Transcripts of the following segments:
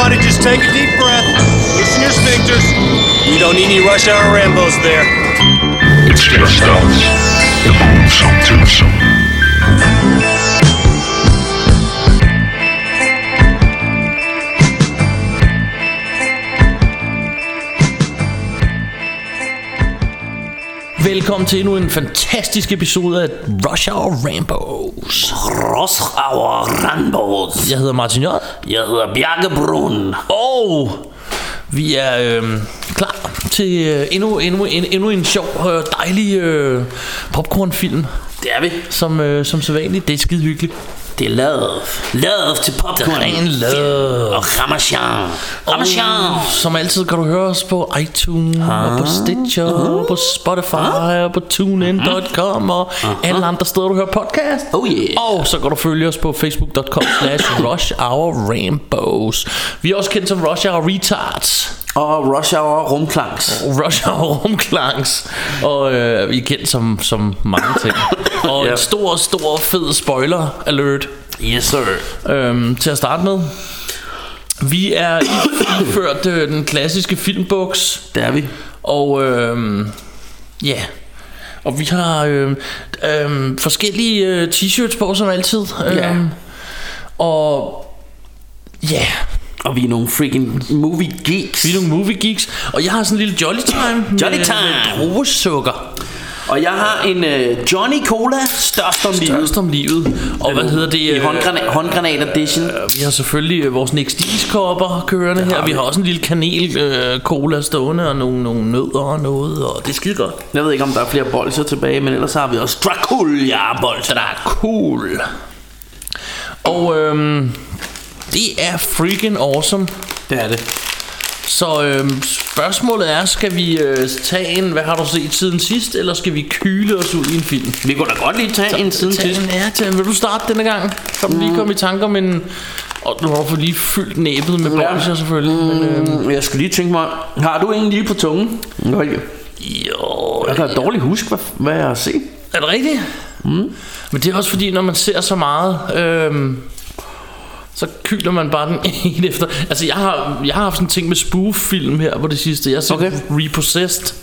Everybody just take a deep breath. Loosen your sphincters. We don't need any rush hour Rambos there. It's just us. The Boomsome Twosome. Velkommen til endnu en fantastisk episode af Rush Hour Rambos. Rosauer Randbos. Jeg hedder Martin J. Jeg hedder Bjarke Brun. Og vi er øh, klar til øh, endnu, endnu, en, endnu en sjov, øh, dejlig øh, popcornfilm. Det er vi. Som, øh, som så vanligt, det er skide hyggeligt. Det er lavet. Lavet til popcorn. Det er ren love. Og Ramachan. Ramachan. Og som altid kan du høre os på iTunes, og på Stitcher, og på Spotify, og på TuneIn.com, og alle andre steder, du hører podcast. Oh yeah. Og så kan du følge os på facebook.com slash Rush Hour Rainbows. Vi er også kendt som Rush Hour Retards. Og Rush Hour Rumklangs. Rush Hour Rumklangs. Og øh, vi er kendt som, som mange ting. Og Ja. en stor, stor, fed spoiler alert Yes sir. øhm, til at starte med. Vi er i- iført øh, den klassiske filmboks, Det er vi. og øhm, ja, og vi har øhm, øhm, forskellige øh, t-shirts på som altid. Øhm, Ja. Og ja, Og vi er nogle freaking movie geeks. vi er nogle movie geeks, og jeg har sådan en lille Jolly Time Jolly med, Time. med druesukker. Og jeg har en uh, Johnny Cola størst om livet. Størst om livet. Og hvad hedder det? I øh, håndgranat, håndgranat edition. Øh, Vi har selvfølgelig øh, vores Nix kopper kørende her. Vi har også en lille kanel øh, cola stående og nogle, nogle nødder og noget, og det er skide godt. Jeg ved ikke om der er flere bolser tilbage, men ellers har vi også Dracula bolser. Er cool. Og øhm, det er freaking awesome. Det er det. Så øhm, spørgsmålet er, skal vi øh, tage en, hvad har du set siden sidst, eller skal vi kyle os ud i en film? Vi kunne da godt lige tage en siden Tag sidst. en, ja, tag en. Vil du starte denne gang? Kom lige komme i tanke om en... Og du har fået lige fyldt næbet med Ja. bolsjer selvfølgelig. Men, øhm, Mm, Jeg skal lige tænke mig, har du en lige på tungen? Jo, jeg kan dårligt huske, hvad, hvad jeg har set. Er det rigtigt? Mm. Men det er også fordi, når man ser så meget, øhm, så kyler man bare den en efter. Altså, jeg har, jeg har haft sådan en ting med spoof-film her på det sidste. Jeg har set Okay. Repossessed.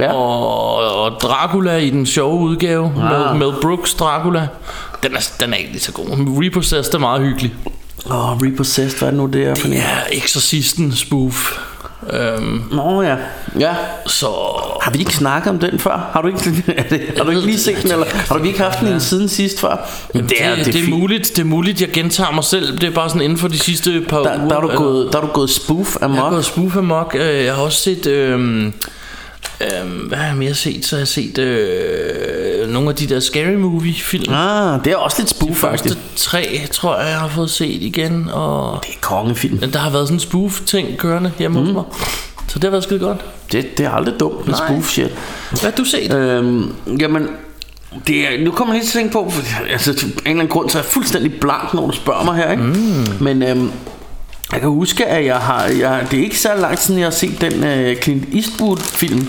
Ja. Og, og Dracula i den sjove udgave Ah. med Mel Brooks Dracula. Den er, den er ikke lige så god. Men Repossessed er meget hyggelig. Åh, oh, Repossessed, hvad er det nu, det er Det er Exorcisten spoof. Øhm, Nå ja. Ja. så Har vi ikke snakket om den før? Har du ikke, er det, har du ikke lige set den, eller har du ikke haft den siden sidst før? det, det, er, det, det, er muligt, det er muligt, jeg gentager mig selv. Det er bare sådan inden for de sidste par Der, uger. der, er du gået, der er du gået spoof Jeg har amok. gået spoof amok. Øh, Jeg har også set... Øh, øh, hvad har jeg mere set? Så har jeg set øh, nogle af de der Scary Movie-film. Ah, det er også lidt spoof, faktisk. tre, tror jeg, jeg har fået set igen. Og Det er kongefilm. der har været sådan en spoof-ting kørende hjemme mm. hos mig. Så det har været skide godt. Det, det er aldrig dumt med Nej. spoof shit. Hvad har du set? Øhm, jamen, det er, nu kommer jeg lige til at tænke på, for altså, til en eller anden grund, så er jeg fuldstændig blank, når du spørger mig her, ikke? Mm. Men øhm, jeg kan huske, at jeg har, jeg, det er ikke så lang tid siden, jeg har set den øh, Clint Eastwood-film,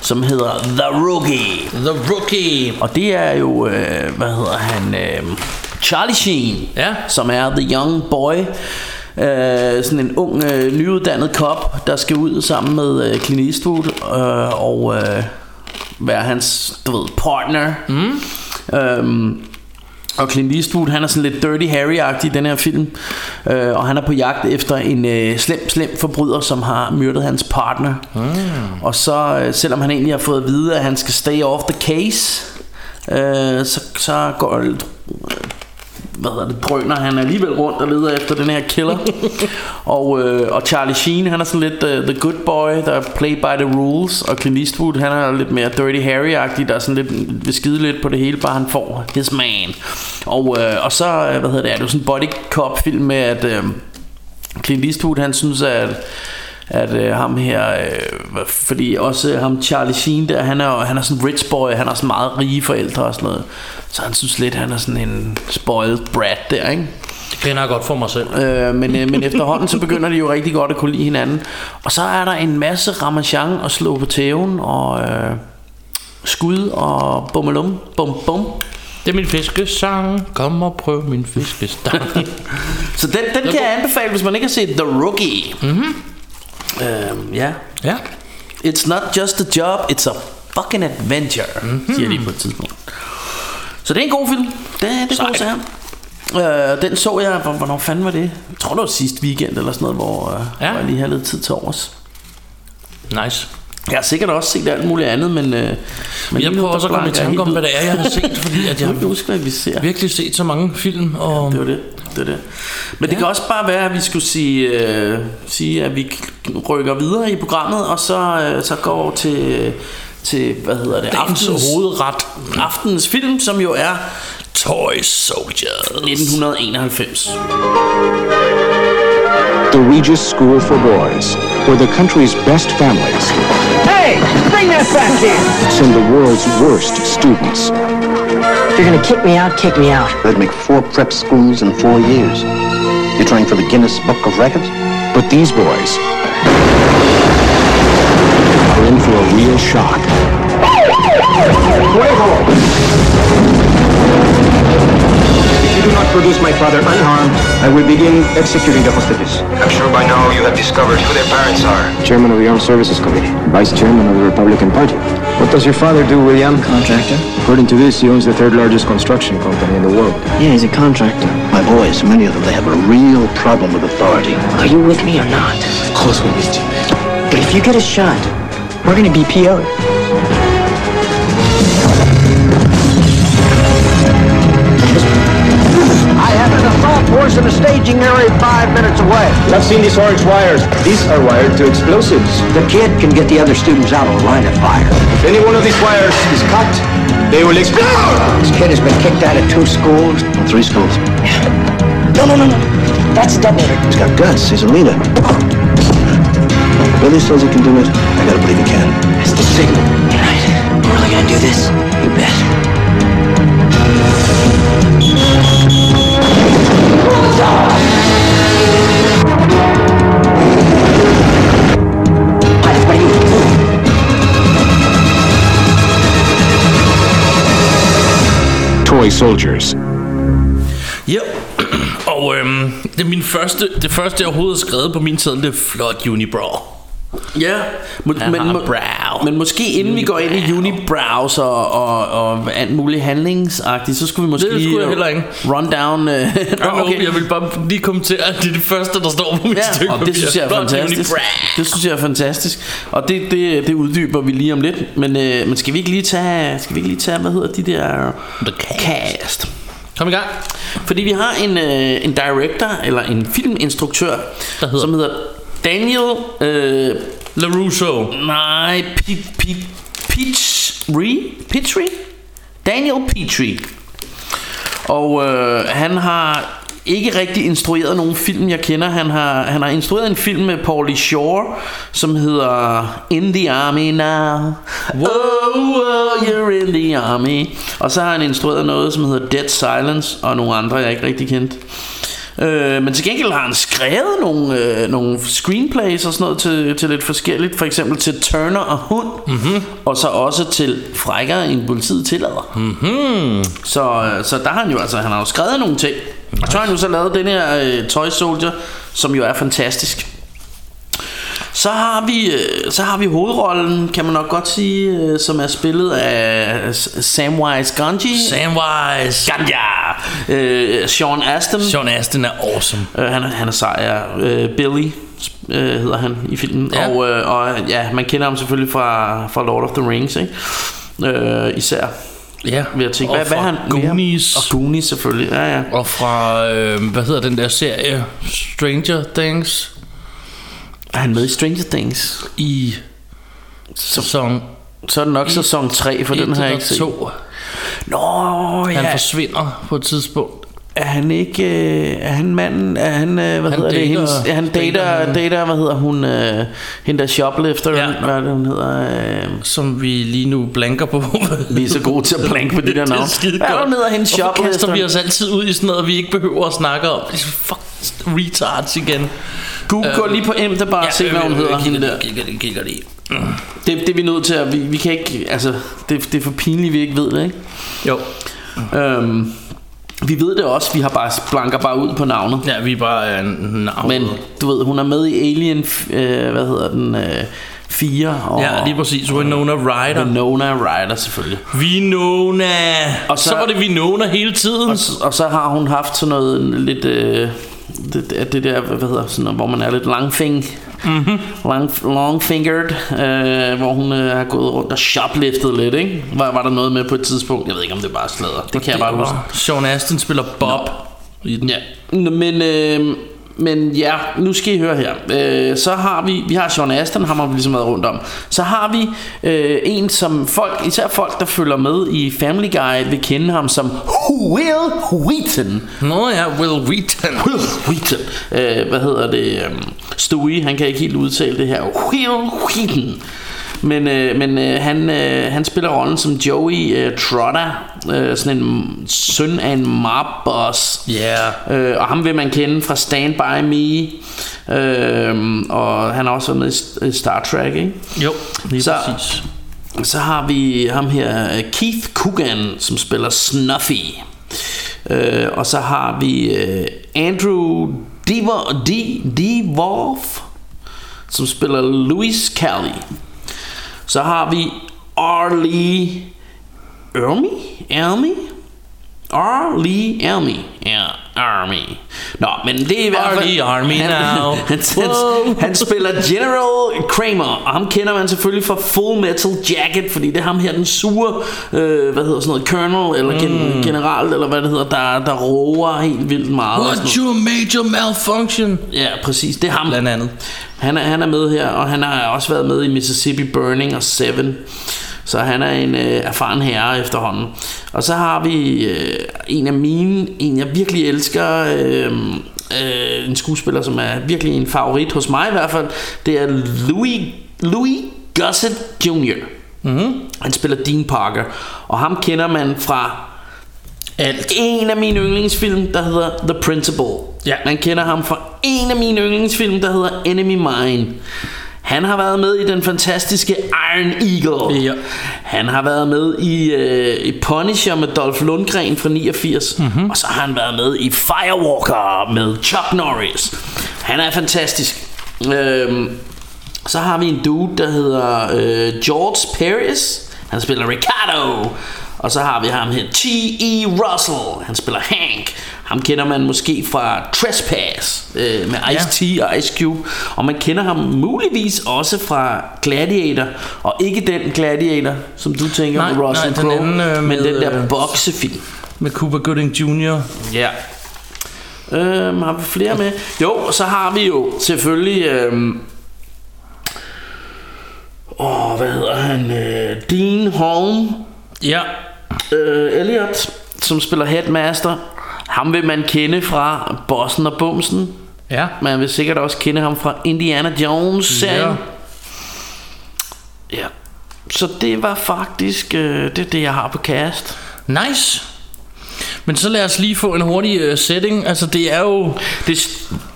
som hedder The Rookie. The Rookie. Og det er jo, øh, hvad hedder han, øh, Charlie Sheen, Ja. som er The Young Boy. Øh, sådan en ung, øh, nyuddannet cop, der skal ud sammen med øh, Clint Eastwood øh, og øh, være hans, du ved, partner. Mm. Øhm, og Clint Eastwood, han er sådan lidt Dirty Harry-agtig i den her film. Øh, og han er på jagt efter en øh, slem, slem forbryder, som har myrdet hans partner. Mm. Og så, øh, selvom han egentlig har fået at vide, at han skal stay off the case, øh, så, så går hvad hedder det, drøner han alligevel rundt og leder efter den her killer. og, øh, og Charlie Sheen, han er sådan lidt uh, the good boy, der er play by the rules. Og Clint Eastwood, han er lidt mere Dirty Harry-agtig, der er sådan lidt, vil skide lidt på det hele, bare han får his man. Og, øh, og så, øh, hvad hedder det, er det jo sådan en body cop film med, at øh, Clint Eastwood, han synes, at at øh, ham her, øh, fordi også øh, ham Charlie Sheen der, han er, han er sådan rich boy, han har sådan meget rige forældre og sådan noget. Så han synes lidt, han er sådan en spoiled brat der, ikke? Det kender jeg godt for mig selv. Øh, men, øh, men efterhånden så begynder de jo rigtig godt at kunne lide hinanden. Og så er der en masse ramachan og slå på tæven og øh, skud og bummelum, bum bum. Det er min fiskesang. Kom og prøv min fiskestang. Så den, den kan jeg anbefale, hvis man ikke har set The Rookie. Mm-hmm. Øhm, ja. ja. It's not just a job, it's a fucking adventure, mm-hmm. siger de på et tidspunkt. Så det er en god film. Det, det er god sager. Øh, den så jeg, hvor- hvornår fanden var det? Jeg tror det var sidste weekend eller sådan noget, hvor, øh, Ja. hvor jeg lige havde lidt tid til overs. Nice. Jeg har sikkert også set alt muligt andet, men... Øh, men Jeg prøver også at komme i tanke om, hvad det er, jeg har set, fordi at Jeg har huske, hvad vi ser. virkelig set så mange film. Og Det var det. Det. Men det kan også bare være, at vi skulle sige, øh, sige at vi rykker videre i programmet, og så, øh, så går til, til, hvad hedder det, Dagens aftens, hovedret. aftens film, som jo er Toy Soldiers. 1991. The Regis School for Boys, where the country's best families Hey, bring that back here. send the world's worst students. If you're gonna kick me out, kick me out. They'd make four prep schools in four years. You're trying for the Guinness Book of Records? But these boys are in for a real shock. Do not produce my father unharmed, I will begin executing the hostages. I'm sure by now you have discovered who their parents are. Chairman of the Armed Services Committee, Vice Chairman of the Republican Party. What does your father do, William? Contractor? According to this, he owns the third largest construction company in the world. Yeah, he's a contractor. My boys, many of them, they have a real problem with authority. Are you with me or not? Of course we're with you. But if you get a shot, we're gonna be PO'd. Have an in the staging area five minutes away. I've seen these orange wires. These are wired to explosives. The kid can get the other students out of the line of fire. If any one of these wires is cut, they will explode! This kid has been kicked out of two schools. Three schools. No, no, no, no. That's a detonator. He's got guts. He's a leader. Billy says he can do it. I gotta believe he can. That's the signal. You're right. We're really gonna do this? You bet. Toy Soldiers. Ja, og øhm, det er min første, det første jeg overhovedet har skrevet på min tid, det er flot unibrow. Ja, må, men, må, brow. men måske inden vi går ind i unibrows og, og, og alt muligt handlingsagtigt, så skulle vi måske Det skulle lige jeg heller ikke. run down. Uh, okay. Jeg vil bare lige kommentere, at det er det første, der står på mit Ja, stykke og det synes jeg er fantastisk. Det synes jeg er fantastisk. Og det, det, det uddyber vi lige om lidt. Men, øh, men skal vi ikke lige tage, skal vi ikke lige tage, hvad hedder de der The cast. cast? Kom i gang. Fordi vi har en, øh, en director, eller en filminstruktør, Der hedder? som hedder Daniel... Øh, LaRusso. nej, P- P- Petrie? Petrie? Daniel Petrie. Og øh, han har ikke rigtig instrueret nogen film, jeg kender. Han har, han har instrueret en film med Paulie Shore, som hedder In the Army Now. Whoa, whoa, you're in the army. Og så har han instrueret noget, som hedder Dead Silence, og nogle andre, jeg ikke rigtig kendte. Øh, men til gengæld har han skrevet nogle, øh, nogle screenplays og sådan noget til, til lidt forskelligt. For eksempel til Turner og Hund. Mm-hmm. Og så også til Frækkere end politiet tillader. Mm-hmm. Så, øh, så der har han jo altså, han har jo skrevet nogle ting. Og så har han jo så lavet den her øh, Toy Soldier, som jo er fantastisk. Så har vi øh, så har vi hovedrollen, kan man nok godt sige, øh, som er spillet af Samwise Gamgee. Samwise. Ganja. Øh, Sean Astin. Sean Astin er awesome. Øh, han, er- han er sej, ja. Øh, Billy øh, hedder han i filmen. Ja. Og, øh, og ja, man kender ham selvfølgelig fra, fra Lord of the Rings, ikke? Øh, især Ja. ved at tænke, og hvad, hvad fra er han mere? Goonies. Og Goonies selvfølgelig, ja ja. Og fra, øh, hvad hedder den der serie? Stranger Things. Er han med i Stranger Things? I sæson Så er det nok sæson 3, for den har jeg ikke set. 2. Nå, Han ja. forsvinder på et tidspunkt. Er han ikke øh, Er han manden Er han øh, Hvad Han hedder det dater- hendes, er Han dater, dater- dater Hvad hedder hun øh, Hende der shoplifter Ja. Hvad er det hun hedder øh, Som vi lige nu blanker på. Vi er så gode til at blanke på de der Det er navne Hvad er det, hun hedder Hende Hvorfor kaster shoplifter vi os altid ud i sådan noget, vi ikke behøver at snakke om? Det fuck retards igen. Google gå lige på M der bare ja, se hvad hun hedder hende der. Kigger det, kigger det. Det, det er vi nødt til at vi, vi kan ikke Altså det, det er for pinligt vi ikke ved det ikke Jo. Øhm, vi ved det også, vi har bare blanker bare ud på navnet. Ja, vi er bare en navn. Men du ved, hun er med i Alien, øh, hvad hedder den, øh, 4. Og Ja, lige præcis. Winona Ryder. Winona Ryder selvfølgelig. Winona. Og Og så- så, var det Winona hele tiden. Og, og så har hun haft sådan noget lidt... Øh, det, det, det der, hvad hedder sådan noget, hvor man er lidt langfing, mm-hmm. long, long-fingered, øh, hvor hun øh, har gået rundt og shopliftet lidt, ikke? Var, var der noget med på et tidspunkt? Jeg ved ikke, om det bare sladder. Det kan jeg bare huske. Sean Astin spiller Bob i den. Ja, Nå, men, øh, men ja, nu skal I høre her. Øh, så har vi, vi har Sean Astin, ham har vi ligesom været rundt om. Så har vi øh, en, som folk, især folk, der følger med i Family Guy, vil kende ham som Will Wheaton. Nå ja, Will Wheaton. Will Wheaton. Øh, hvad hedder det? Øh, Stewie, han kan ikke helt udtale det her. Will Wheaton. Men, øh, men øh, han, øh, han spiller rollen som Joey øh, Trotter, øh, sådan en søn af en mobboss. Ja. Øh, og ham vil man kende fra Stand By Me. Øh, og han har også været med i- i Star Trek, ikke? Jo, lige Så- præcis. Så har vi ham her, øh, Keith Coogan, som spiller Snuffy. Øh, og så har vi øh, Andrew Devor, D, Devorf, som spiller Louis Kelly. Så har vi Arlie Ermy? Ermy? Arlie Ermy. Ja, Army. Nå, men det er i hvert fald... Arlie Army han, now. Han, han, han spiller General Kramer, og ham kender man selvfølgelig fra Full Metal Jacket, fordi det er ham her, den sure, øh, hvad hedder sådan noget, colonel, eller gen, general, eller hvad det hedder, der, der roer helt vildt meget. What's your major malfunction? Ja, præcis. Det er ham. Blandt andet. Han er, han er med her, og han har også været med i Mississippi Burning og Seven. Så han er en øh, erfaren herre efterhånden. Og så har vi øh, en af mine, en jeg virkelig elsker, øh, øh, en skuespiller, som er virkelig en favorit hos mig i hvert fald. Det er Louis, Louis Gossett Jr. Mm-hmm. Han spiller Dean Parker, og ham kender man fra Alt. en af mine yndlingsfilm, der hedder The Principal. Ja. Man kender ham fra en af mine yndlingsfilm, der hedder Enemy Mine. Han har været med i den fantastiske Iron Eagle. Ja. Han har været med i, øh, i Punisher med Dolph Lundgren fra 89. Mm-hmm. Og så har han været med i Firewalker med Chuck Norris. Han er fantastisk. Øhm, så har vi en dude, der hedder øh, George Paris. Han spiller Ricardo. Og så har vi ham her, T.E. Russell. Han spiller Hank. Ham kender man måske fra Trespass øh, med Ice-T og Ice Cube. Og man kender ham muligvis også fra Gladiator. Og ikke den Gladiator, som du tænker Nej, med Russell Crowe. øh, men den der øh, boksefilm. Med Cooper Gooding Jr. Ja. Øhm, har vi flere med? Jo, og så har vi jo selvfølgelig... Øhm, åh, hvad hedder han? Øh, Dean Holm Ja. Øh, Elliot, som spiller Headmaster. Ham vil man kende fra Bossen og Bumsen. Ja. Man vil sikkert også kende ham fra Indiana Jones Ja. Ja. Så det var faktisk øh, det, det, jeg har på cast. Nice. Men så lad os lige få en hurtig uh, setting. Altså det er jo... Det,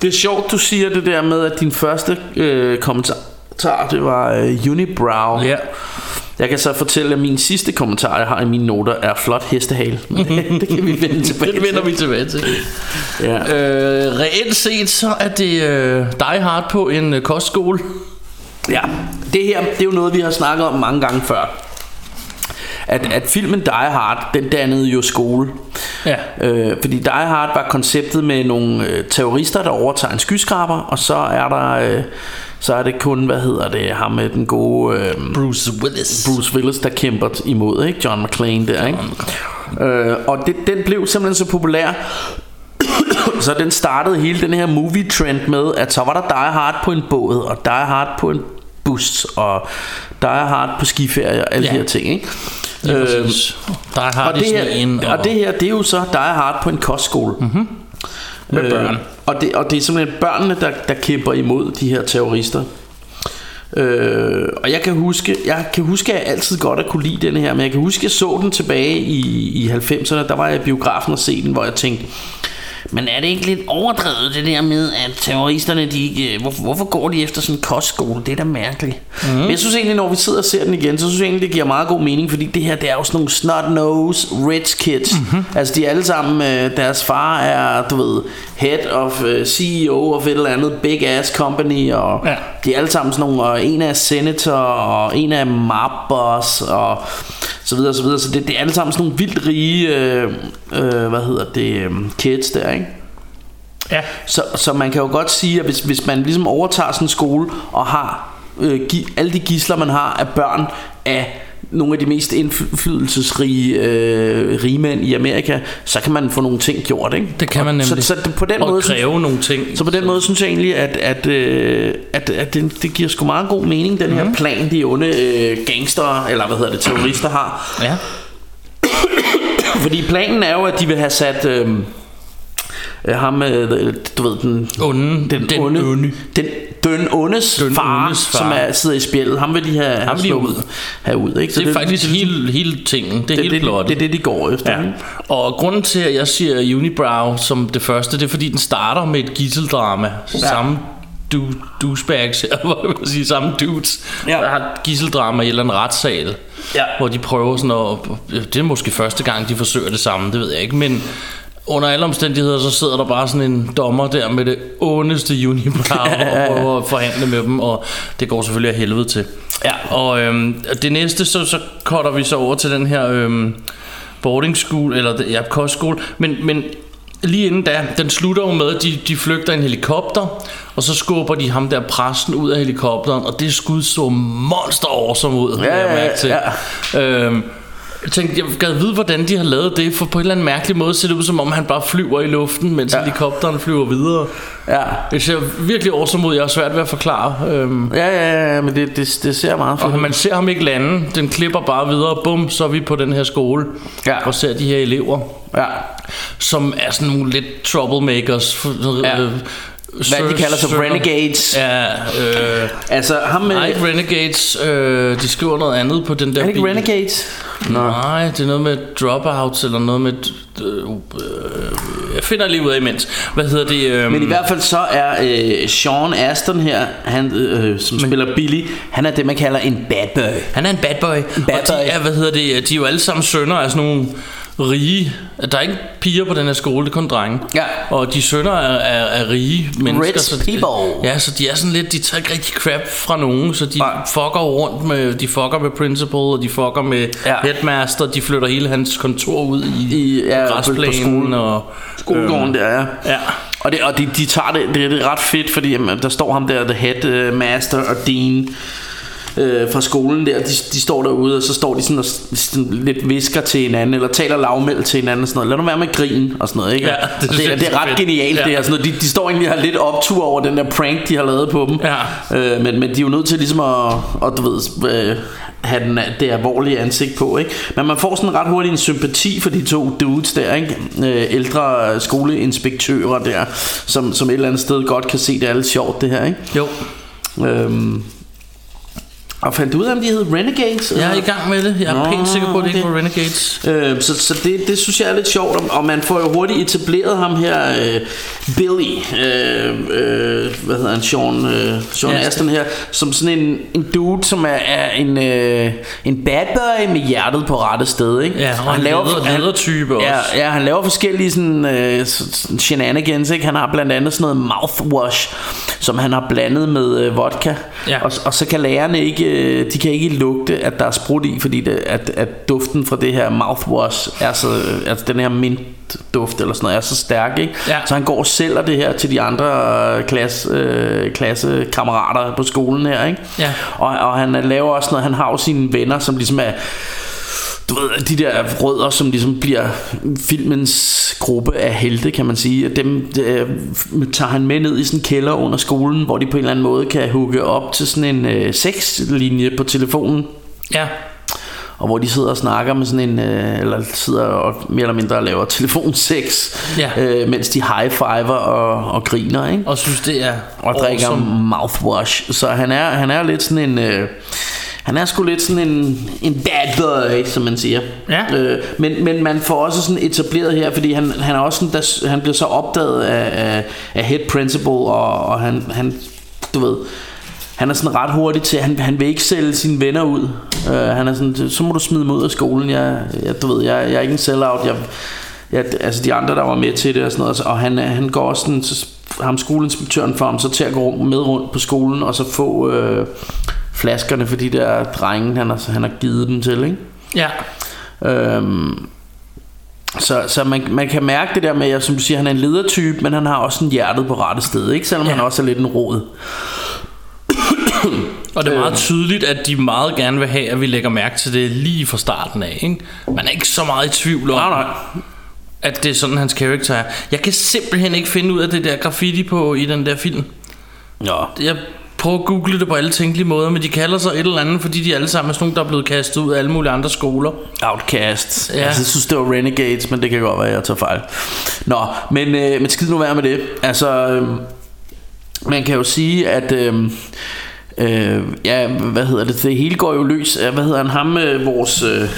det er sjovt, du siger det der med, at din første øh, kommentar, det var øh, Unibrow. Ja. Jeg kan så fortælle, at min sidste kommentar, jeg har i mine noter, er flot hestehale. Men det, det kan vi vende tilbage Det vender vi tilbage til. Ja. Øh, reelt set så er det øh, Die Hard på en øh, kostskole. Ja, det her det er jo noget, vi har snakket om mange gange før. At, at filmen Die Hard, den dannede jo skole. Ja. Øh, fordi Die Hard var konceptet med nogle øh, terrorister, der overtager en skyskraber, og så er der... Øh, så er det kun, hvad hedder det, ham med den gode... Øh, Bruce Willis. Bruce Willis, der kæmper imod, ikke? John McClane der, ikke? Øh, og det, den blev simpelthen så populær, så den startede hele den her movie trend med, at så var der Die Hard på en båd, og Die Hard på en bus, og Die Hard på skiferie, og alle Ja. de her ting, ikke? Øh. Die Hard og, i det her, og det her, det er jo så Die Hard på en kostskole. Mm-hmm. Med børn og, det, og det er simpelthen børnene, der, der kæmper imod de her terrorister. Øh, og jeg kan huske, jeg kan huske, at jeg altid godt at kunne lide den her, men jeg kan huske, at jeg så den tilbage i, i 90'erne, der var jeg i biografen og se den, hvor jeg tænkte, men er det ikke lidt overdrevet det der med, at terroristerne, de øh, hvorfor, hvorfor går de efter sådan en kostskole? Det er da mærkeligt. Mm. Men jeg synes egentlig, når vi sidder og ser den igen, så synes jeg egentlig, det giver meget god mening, fordi det her, det er jo sådan nogle snot-nose rich kids. Mm-hmm. Altså de er alle sammen, øh, deres far er, du ved, head of uh, CEO of et eller andet big ass company, og ja. de er alle sammen sådan nogle, og en er senator, og en er mob boss, og så videre, så videre. Så det, det er alle sammen sådan nogle vildt rige, øh, øh, hvad hedder det, øh, kids der, ikke? Ja. Så, så man kan jo godt sige, at hvis, hvis man ligesom overtager sådan en skole og har øh, gi, alle de gisler, man har af børn af nogle af de mest indflydelsesrige øh, rigmænd i Amerika, så kan man få nogle ting gjort, ikke? Det kan man nemlig. Så, så på den og måde, kræve nogle ting. Så på den så. måde synes jeg egentlig, at, at, øh, at, at det, det giver sgu meget god mening, den her Mhm. plan, de onde øh, gangster, eller hvad hedder det, terrorister har. Ja. Fordi planen er jo, at de vil have sat... Øh, ham, øh, du ved, den, Onde. den, Den onde, onde. den, den ondes Den far, ondes far. som er, sidder i spjældet, ham vil de have, have, vil de ud. have ud. Ikke? Så Det er faktisk hele, hele tingen. Det er det, hele det, det, plottet. det, er det, de går efter. Ja. Og grunden til, at jeg siger Unibrow som det første, det er fordi, den starter med et gisseldrama. Ja. Samme du, douchebags, eller hvad sige, samme dudes, Ja. der har gisseldrama i en eller anden retssal, Ja. hvor de prøver sådan at, det er måske første gang, de forsøger det samme, det ved jeg ikke, men under alle omstændigheder, så sidder der bare sådan en dommer der med det ondeste unibrow og prøver at forhandle med dem, og det går selvfølgelig af helvede til. Ja. Og øhm, det næste, så, så cutter vi så over til den her øhm, boarding school, eller ja, kostskole, men, men lige inden da, den slutter jo med, at de, de flygter en helikopter, og så skubber de ham der præsten ud af helikopteren, og det skud så monster awesome ud, Ja, jeg ja, mærke til. Øhm, jeg tænkte, jeg gad vide, hvordan de har lavet det, for på en eller anden mærkelig måde ser det ud, som om han bare flyver i luften, mens ja. Helikopteren flyver videre. Ja. Det ser virkelig awesome ud, jeg har svært ved at forklare. Øhm, Ja, ja, ja, men det, det, det ser meget fedt og man ser ham ikke lande, den klipper bare videre, bum, så er vi på den her skole, Ja. og ser de her elever, Ja. som er sådan nogle lidt troublemakers. Ja. Øh, Hvad de kalder sig renegades. Ja, øh, Altså ham med... nej, ikke Renegades, øh, de skriver noget andet på den der er det ikke bil. renegades? Nej, det er noget med dropouts eller noget med... Øh, øh, jeg finder lige ud af imens. Hvad hedder det? Øh, Men i hvert fald så er øh, Sean Aston her, han, øh, som Men, spiller Billy, han er det man kalder en bad boy. Han er en bad boy. bad og de boy. er, hvad hedder det, de er jo alle sammen sønner af sådan nogle rige. Der er ikke piger på den her skole, det er kun drenge. Ja. Og de sønner er, er, er rige mennesker. Rich så de, people. Ja, så de er sådan lidt, de tager ikke rigtig crap fra nogen, så de Nej. fucker rundt med, de fucker med principal, og de fucker med Ja. headmaster, de flytter hele hans kontor ud i, I- ja, på- på græsplænen. skolen. og, Skolegården der, ja. Ja. Og, det, og de, de tager det, det, det er ret fedt, fordi jamen, der står ham der, the head uh, master og dean øh, fra skolen der, de, de står derude, og så står de sådan og sådan lidt visker til hinanden, eller taler lavmæld til hinanden og sådan noget. Lad nu være med grine og sådan noget, ikke? Ja, Og det det, synes det, det er er ret fedt. genialt Ja. det her. Sådan noget. De, de står egentlig og har lidt optur over den der prank, de har lavet på dem. Ja. Øh, men, men de er jo nødt til ligesom at, at du ved, øh, have den, det alvorlige ansigt på, ikke? Men man får sådan ret hurtigt en sympati for de to dudes der, ikke? Øh, ældre skoleinspektører der, som, som et eller andet sted godt kan se, det er lidt sjovt det her, ikke? Jo, Øhm, og fandt ud af, om de hed Renegades? jeg er i eller? gang med det. Jeg er Nå, pænt sikker på, at det ikke okay. var Renegades. Øh, så så det, det synes jeg er lidt sjovt og- Og man får jo hurtigt etableret ham her øh, Billy øh, øh, Hvad hedder han Sean, øh, Sean Ja. Aston her Som sådan en, en dude Som er, er en, øh, en bad boy Med hjertet på rette sted ikke? Ja, og en leder- han- ledertype også. ja, ja, han laver forskellige sådan, øh, sådan shenanigans ikke? Han har blandt andet sådan noget mouthwash Som han har blandet med øh, vodka Ja. og, og så kan lærerne ikke øh, De kan ikke lugte at der er sprut i Fordi det, at, at duften fra det her mouthwash Er så, altså den her mint duft eller sådan noget er så stærk ikke? Ja. Så han går og sælger det her til de andre øh, klasse, øh, klassekammerater på skolen her ikke? Ja. Og, og han laver også noget Han har jo sine venner som ligesom er du ved, de der rødder, som ligesom bliver filmens gruppe af helte, kan man sige. Dem øh, tager han med ned i sådan en kælder under skolen, hvor de på en eller anden måde kan hugge op til sådan en øh, sexlinje på telefonen. Ja, Og hvor de sidder og snakker med sådan en øh, Eller sidder og mere eller mindre laver telefonsex Ja. øh, Mens de high-fiver og, og griner ikke? og synes det er og drikker awesome. mouthwash. Så han er, han er lidt sådan en... Øh, han er sgu lidt sådan en, en bad boy, som man siger. Ja. Øh, men, men man får også sådan etableret her, fordi han, han er også sådan, der, han bliver så opdaget af, af, af head principal, og, og han, han, du ved, han er sådan ret hurtig til, han, han vil ikke sælge sine venner ud. Uh, han er sådan, så må du smide mig ud af skolen. Jeg, jeg, du ved, jeg, jeg er ikke en sellout. Jeg, jeg, altså de andre, der var med til det og sådan noget. Og han, han går også sådan, så ham skoleinspektøren for ham så til at gå med rundt på skolen og så få øh, flaskerne for de der drenge, han har, han har givet dem til, ikke? Ja. Øhm, så, så man, man kan mærke det der med, at som du siger, han er en ledertype, men han har også en hjertet på rette sted, ikke? Selvom ja. han også er lidt en rod. Og det er meget tydeligt, at de meget gerne vil have, at vi lægger mærke til det lige fra starten af. Ikke? Man er ikke så meget i tvivl om, Nej, nej. at det er sådan, hans karakter er. Jeg kan simpelthen ikke finde ud af det der graffiti på i den der film. Ja. Jeg prøver at google det på alle tænkelige måder, men de kalder sig et eller andet, fordi de alle sammen er sådan nogle, der er blevet kastet ud af alle mulige andre skoler. Outcast. Ja. Altså, jeg synes, det var Renegades, men det kan godt være, at jeg tager fejl. Nå, men, øh, men skid nu være med det. Altså, øh, man kan jo sige, at... Øh, øh, ja, hvad hedder det? Det hele går jo løs. Hvad hedder han? Ham, øh, vores... Øh,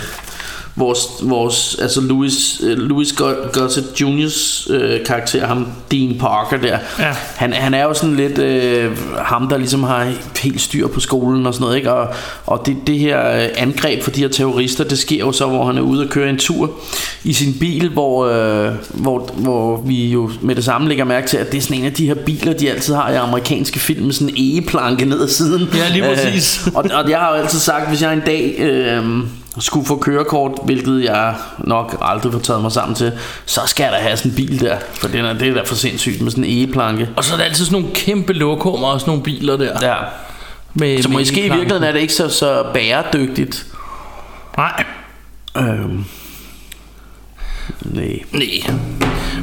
vores, vores altså Louis, øh, Louis Go- Gossett Jr.'s øh, karakter, ham Dean Parker der, Ja. han, han er jo sådan lidt øh, ham, der ligesom har helt styr på skolen og sådan noget, ikke? Og, og det, det her øh, angreb for de her terrorister, det sker jo så, hvor han er ude og køre en tur i sin bil, hvor, øh, hvor, hvor vi jo med det samme lægger mærke til, at det er sådan en af de her biler, de altid har i amerikanske film, med sådan en egeplanke ned ad siden. Ja, lige præcis. Øh, og, og jeg har jo altid sagt, hvis jeg en dag øh, skulle få kørekort, hvilket jeg nok aldrig får taget mig sammen til, så skal da have sådan en bil der, for det er, det er da for sindssygt med sådan en egeplanke. Og så er der altid sådan nogle kæmpe lokummer og sådan nogle biler der. Ja. Med, Så med måske i e-planken. virkeligheden er det ikke så, så bæredygtigt. Nej. Øhm. Nej. Nej.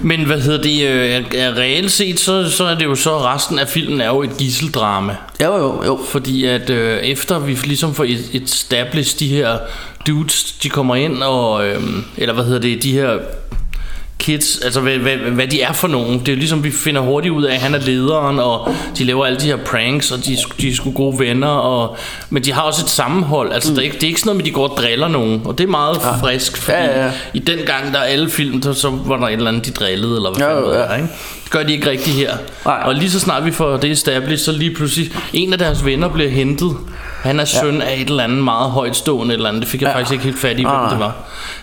Men hvad hedder det? Øh, reelt set, så, så er det jo så, resten af filmen er jo et gisseldrama. Jo, jo, jo. Fordi at øh, efter vi ligesom får et- established de her dudes, de kommer ind og, øh, eller hvad hedder det, de her kids, altså hvad, hvad, hvad de er for nogen. Det er ligesom, vi finder hurtigt ud af, at han er lederen, og de laver alle de her pranks, og de, de er sgu gode venner, og, men de har også et sammenhold. Altså, mm. der er ikke, det er ikke sådan noget med, at de går og driller nogen, og det er meget ja. frisk, fordi Ja, ja, ja. i den gang, der er alle film, der, så var der et eller andet, de drillede, eller hvad Ja, fanden ja. det er, ikke? Det gør de ikke rigtigt her. Nej. Og lige så snart vi får det established, så lige pludselig, en af deres venner bliver hentet. Han er søn af et eller andet meget højtstående eller andet. Det fik jeg Ja. ja. faktisk ikke helt fat i, hvem nej. det var.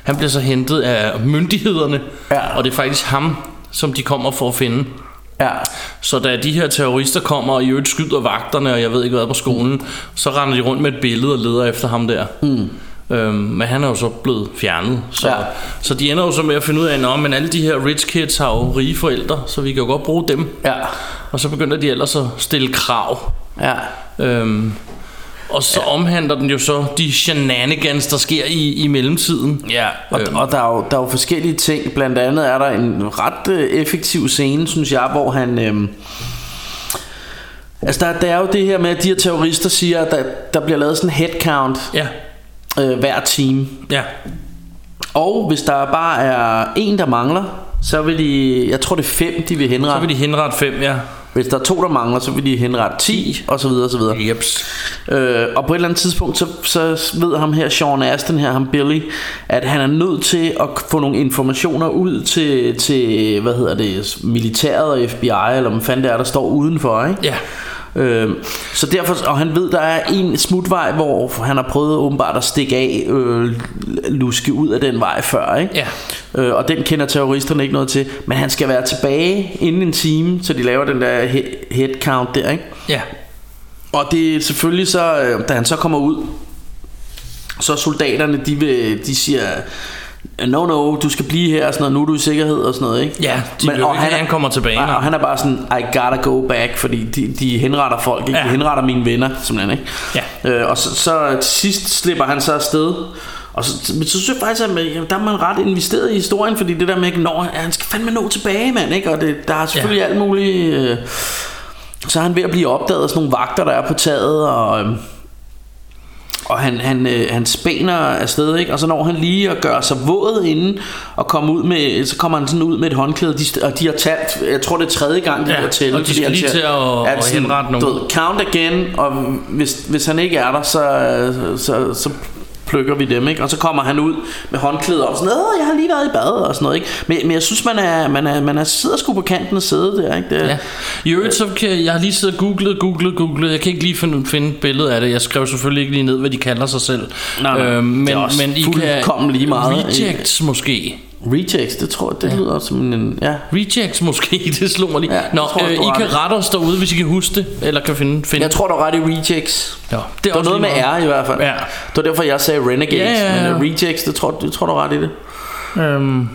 Han bliver så hentet af myndighederne, Ja. og det er faktisk ham, som de kommer for at finde. Ja. Så da de her terrorister kommer og i øvrigt skyder vagterne, og jeg ved ikke hvad på skolen, mm. så render de rundt med et billede og leder efter ham der. Mm. Øhm, men han er jo så blevet fjernet. Så, Ja. så de ender jo så med at finde ud af, at men alle de her rich kids har jo rige forældre, så vi kan jo godt bruge dem. Ja. Og så begynder de ellers at stille krav. Ja. Øhm, og så ja. omhandler den jo så de shenanigans, der sker i, i mellemtiden. Ja, og, Øhm. og der, er jo, der er jo forskellige ting. Blandt andet er der en ret øh, effektiv scene, synes jeg, hvor han... Øh, altså, der, der er jo det her med, at de her terrorister siger, at der, der bliver lavet sådan en headcount Ja, øh, hver time. ja, Og hvis der bare er en, der mangler, så vil de... Jeg tror, det er fem, de vil henrette. så vil de henrette fem, ja. Hvis der er to, der mangler, så vil de henrette 10, og så videre, og så videre. Jeps. Øh, og på et eller andet tidspunkt, så, så ved ham her, Sean Astin her, ham Billy, at han er nødt til at få nogle informationer ud til, til hvad hedder det, militæret og FBI, eller hvad fanden det er, der står udenfor, ikke? Ja. Øh, så derfor, og han ved, der er en smutvej, hvor han har prøvet åbenbart at stikke af, øh, luske ud af den vej før, ikke? Ja. Øh, og den kender terroristerne ikke noget til, men han skal være tilbage inden en time, så de laver den der he- head count der, ikke? Ja. Og det er selvfølgelig så, øh, da han så kommer ud, så soldaterne, de, vil, de siger, no, no, du skal blive her, og sådan noget, nu er du i sikkerhed og sådan noget, ikke? Ja, de vil jo ikke have, han kommer tilbage, Nej, og han er bare sådan, I gotta go back, fordi de, de henretter folk, ikke? Ja. De henretter mine venner, simpelthen, ikke? Ja. Øh, og så, så til sidst slipper han så afsted, og så, men så synes jeg faktisk, at man- der er man ret investeret i historien, fordi det der med, at når, han skal fandme nå tilbage, mand, ikke? Og det, der er selvfølgelig ja. alt muligt... Øh, så er han ved at blive opdaget af sådan nogle vagter, der er på taget, og... Øh, og han, han, øh, han spæner afsted, ikke? Og så når han lige at gøre sig våd inden og komme ud med, så kommer han sådan ud med et håndklæde, de, og de har talt, jeg tror det er tredje gang, de Ja, har talt. og de skal lige til at- at henrette nogen. count again, og hvis, hvis han ikke er der, så, så, så plukker vi dem, ikke? Og så kommer han ud med håndklæder og sådan, Åh, jeg har lige været i bad og sådan noget, ikke? Men, men jeg synes, man er, man er, man er sidder sgu på kanten og sidder der, ikke? Det, Ja. I øvrigt, så kan jeg, jeg har lige siddet og googlet, googlet, googlet. Jeg kan ikke lige finde, finde et billede af det. Jeg skrev selvfølgelig ikke lige ned, hvad de kalder sig selv. Nej, nej. Det men, er også men I fuldkommen lige meget. Rejects måske. Rejects, det tror jeg, det lyder også som en... Ja. Rejects måske, det slog mig lige. Ja, Ja, Nå, tror øh, I kan ret rette os derude, hvis I kan huske det, eller kan finde, finde Jeg tror, du er ret i rejects. Ja, Det var også noget med. R i hvert fald. Ja. Det var derfor, jeg sagde Renegades. Ja, ja, ja. Men uh, rejects, det tror, det tror du er ret i det. Øhm,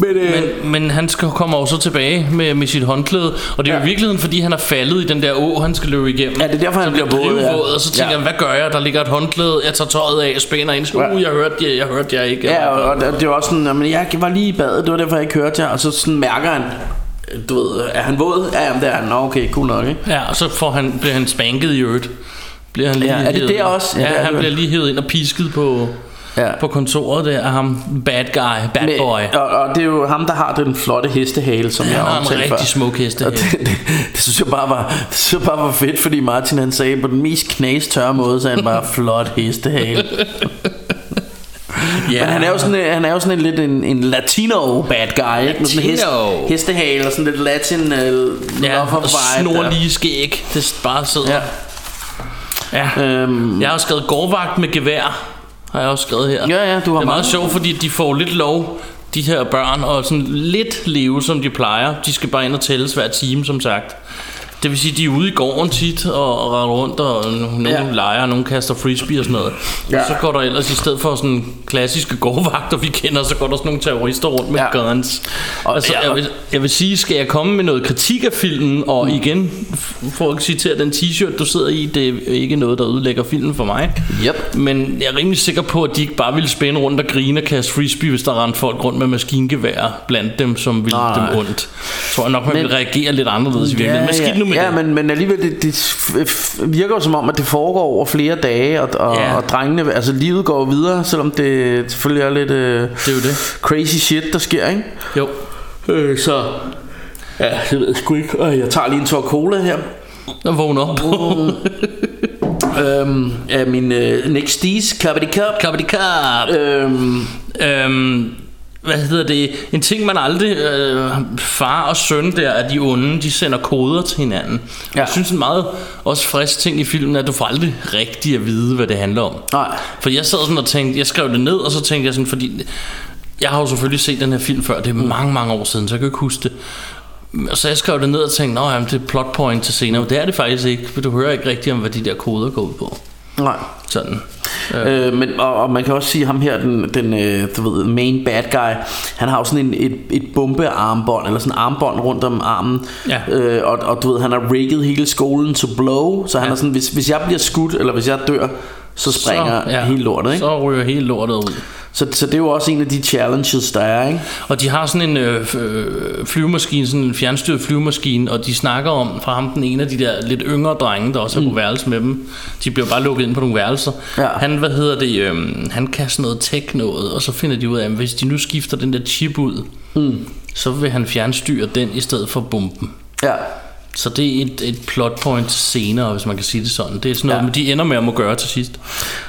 Men, øh, men, men han skal kommer jo så tilbage med, med sit håndklæde Og det er jo Ja. i virkeligheden fordi han er faldet i den der å Han skal løbe igennem Ja, det er derfor, han bliver våd, ja. Og så tænker Ja. jeg hvad gør jeg Der ligger et håndklæde Jeg tager tøjet af Spænder ind Ja. uh, jeg hørte jer Jeg hørte jer ikke Ja, og, og det var også sådan, men jeg var lige i badet, det var derfor, jeg ikke hørte jer. Og så sådan mærker han, du ved, er han våd? Ja, jamen, det er han. Nå, okay, cool nok, ikke? Ja, og så får han, bliver han spanket i øvrigt. Bliver han lige Ja, er det der også? Ja, Ja, det han det. bliver lige hævet ind og pisket på, Ja. på kontoret der af ham. Bad guy, bad Men- boy. Og, og det er jo ham, der har den flotte hestehale, som Han jeg har en omtalte rigtig før. smuk hestehale. Og det, det, det, synes jeg bare var, det synes jeg bare var fedt, fordi Martin han sagde på den mest knastørre måde, så han bare flot hestehale. Ja. Men han er jo sådan, en- han er jo sådan en lidt en, en latino bad guy, ikke? Med sådan en hest, hestehale og sådan lidt latin uh, ja, og vibe. snor der. lige skæg. Det bare sidder. Ja. Ja. Øhm, Jeg har jo skrevet gårdvagt med gevær. Har jeg også skrevet her. Ja, ja, du har Det er meget mange. sjovt, fordi de får lidt lov, de her børn, og sådan lidt leve, som de plejer. De skal bare ind og tælles hver time, som sagt. Det vil sige, de er ude i gården tit og, og render rundt, og nogle Ja. ja. leger, og nogle kaster frisbee og sådan noget. Ja. Ja. Så går der ellers, i stedet for sådan klassiske gårdvagter, vi kender, så går der sådan nogle terrorister rundt med Ja. ja. guns. Og- Og, altså, ja, jeg, og- vil, jeg vil sige, skal jeg komme med noget kritik af filmen, og igen, f- for at citere den t-shirt, du sidder i, det er ikke noget, der ødelægger filmen for mig. Yep. Men jeg er rimelig sikker på, at de ikke bare ville spænde rundt og grine og kaste frisbee, hvis der rendte folk rundt med maskingevær blandt dem, som ville nej. dem ondt. Tror jeg nok, man Men- ville reagere lidt anderledes i virkeligheden. Men skidt nu med ja, det. men, men alligevel, det, det virker jo som om, at det foregår over flere dage, og, og, Ja. og drengene, altså livet går videre, selvom det selvfølgelig er lidt øh, Det er jo det. crazy shit, der sker, ikke? Jo. Øh, så, ja, det ved jeg sgu ikke. Øh, Jeg tager lige en tår cola her. Jeg vågner op. Øhm, ja, min øh, Next D's Cup Cup. Kappity kap. Øhm, Øhm, hvad hedder det? En ting man aldrig øh, Far og søn der Er de onde De sender koder til hinanden Ja. Jeg synes en meget Også frisk ting i filmen er At du får aldrig rigtig at vide Hvad det handler om nej. For jeg sad sådan og tænkte Jeg skrev det ned Og så tænkte jeg sådan Fordi Jeg har jo selvfølgelig set den her film før Det er mange mange år siden Så jeg kan ikke huske det så jeg skrev det ned og tænkte, Nå, jamen, det er plot point til senere. Men det er det faktisk ikke, for du hører ikke rigtigt om, hvad de der koder går ud på. Nej. Sådan. Øh, men, og, og man kan også sige ham her Den, den øh, du ved, main bad guy Han har jo sådan en, et, et bombearmbånd Eller sådan en armbånd rundt om armen Ja. øh, og, og du ved han har rigget hele skolen to blow Så han Ja. er sådan hvis, hvis jeg bliver skudt Eller hvis jeg dør Så springer så, ja. hele lortet ikke? Så ryger hele lortet ud. Så, så det er jo også en af de challenges der er ikke? Og de har sådan en øh, øh, flyvemaskine, sådan en fjernstyret flyvemaskine, og de snakker om fra ham den ene af de der lidt yngre drenge, der også er på værelse med dem. De bliver bare lukket ind på nogle værelser. Ja. Han, hvad hedder det, øh, han kan sådan noget tech noget, og så finder de ud af, at hvis de nu skifter den der chip ud, Mm. så vil han fjernstyre den i stedet for bomben. Ja Så det er et, et plot point senere, hvis man kan sige det sådan. Det er sådan noget, Ja. de ender med at må gøre til sidst.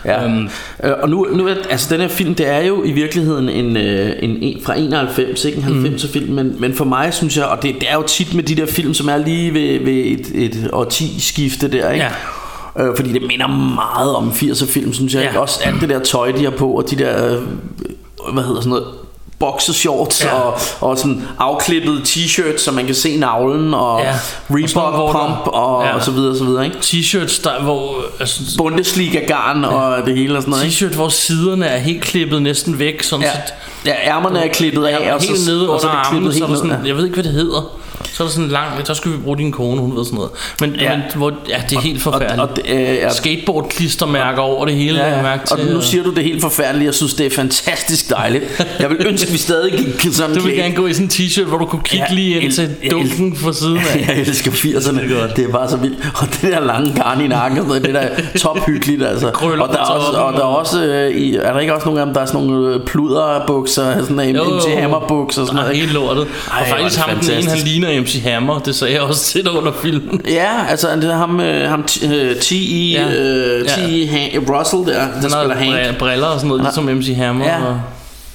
Ja. Øhm. Øh, og nu, nu altså den her film, det er jo i virkeligheden en, øh, en, en fra 91, ikke en 90'er Mm. film, men, men for mig synes jeg, og det, det er jo tit med de der film, som er lige ved, ved et, et årti-skifte der, ikke? Ja. Øh, fordi det minder meget om 80'er film, synes jeg. Ja. Også alt det der tøj, de har på, og de der, øh, hvad hedder sådan noget, boxershorts Ja. og, og sådan afklippede t-shirts, så man kan se navlen, og Ja. ja. Og Reebok pump, og, Ja. og så videre, og så videre, ikke? T-shirts, der, hvor... Altså, Bundesliga-garn og det hele og sådan noget, ikke? T-shirt, hvor siderne er helt klippet næsten væk, sådan Ja, så ja ærmerne er klippet af, Ja, og så, helt nede og så under er det armen, klippet så er helt der ned. sådan, jeg ved ikke, hvad det hedder. Så er der sådan en lang, så skal vi bruge din kone, hun ved sådan noget. Men, Ja. men hvor, ja, det er helt forfærdeligt. og det, øh, ja. Skateboard klistermærker over det hele, ja, Ja, mærke og til. nu siger du det er helt forfærdeligt Jeg synes det er fantastisk dejligt Jeg vil ønske vi stadig gik sådan du vil gerne gå i sådan en t-shirt, hvor du kunne kigge Ja, lige ind til dunken fra siden af. Jeg elsker 80'erne Det er er bare så vildt Og det der lange garn i nakken og Det der tophyggeligt altså. Krøller og, der er også, og der er også øh, Er der ikke også nogle af dem Der er sådan nogle øh, pluderbukser Sådan en MC Hammer bukser og sådan noget, helt lortet. Ej, og er faktisk ham, den ene, han fantastisk. Ligner MC Hammer. Det sagde jeg også til dig under filmen. Ja, altså det er ham, øh, ham T- øh, T.E. Ja. øh, Ja. T.E. Han- Russell der, der Han spiller Hank. br- briller og sådan noget, ligesom MC Hammer. Ja. Og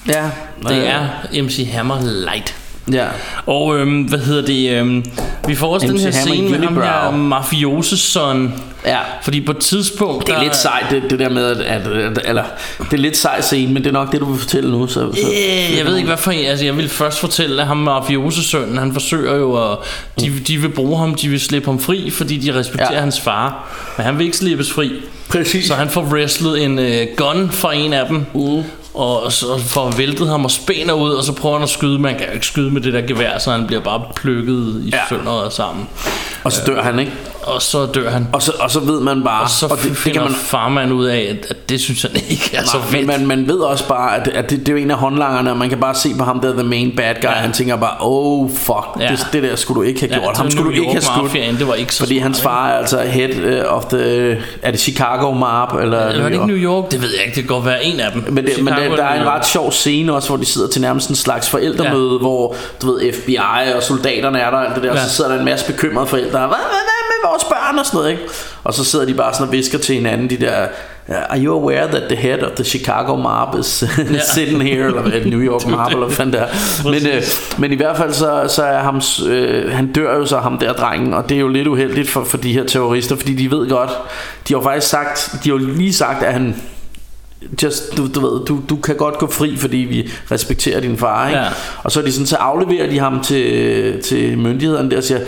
Ja, det øh, er MC Hammer light. Ja. Og øhm, hvad hedder det? Øhm, vi får også MC den her Hammer scene med ham her mafiosesøn. Ja. Fordi på et tidspunkt... Det er der- lidt sejt det, det der med at, at, at eller det er lidt sej scene, men det er nok det du vil fortælle nu så, så. Øh, jeg ved ikke hvorfor Altså jeg vil først fortælle at ham mafiosesønnen Han forsøger jo at de, de vil bruge ham De vil slippe ham fri Fordi de respekterer Ja. hans far Men han vil ikke slippes fri Præcis. Så han får wrestlet en øh, gun fra en af dem Mm. Og så får væltet ham og spænder ud Og så prøver han at skyde Man kan jo ikke skyde med det der gevær Så han bliver bare plukket i ja. sønder og sammen Og så dør han, ikke? Og så dør han Og så, og så ved man bare Og så og det, finder det kan man, farmand ud af at, det synes han ikke er så Nej, fedt men man, man ved også bare at, at det, det er jo en af håndlangerne Og man kan bare se på ham der The main bad guy ja. Han tænker bare Oh fuck Ja. det, det der skulle du ikke have Ja, gjort det Ham skulle du ikke have skudt Mafiaen, det var ikke så Fordi hans far er altså head uh, of the Er det Chicago Mob Eller Eller var det ikke New York? Det ved jeg ikke, det kan godt være en af dem Men, det, men Chicago det, der er eller en ret sjov scene også, hvor de sidder til nærmest en slags forældremøde, ja. hvor du ved, FBI og soldaterne er der alt det der, ja. og Ja. så sidder der en masse bekymrede forældre, hvad, hvad, hvad vores børn og sådan noget, ikke? Og så sidder de bare sådan og visker til hinanden, de der, are you aware that the head of the Chicago mob is ja. sitting here, eller hvad, New York mob, eller hvad fanden det er. Men, øh, men i hvert fald så, så er ham, øh, han dør jo så ham der drengen, og det er jo lidt uheldigt for, for de her terrorister, fordi de ved godt, de har faktisk sagt, de har jo lige sagt, at han just, du, du ved, du, du kan godt gå fri, fordi vi respekterer din far, ikke? Ja. Og så er de sådan, så afleverer de ham til, til myndighederne der og siger,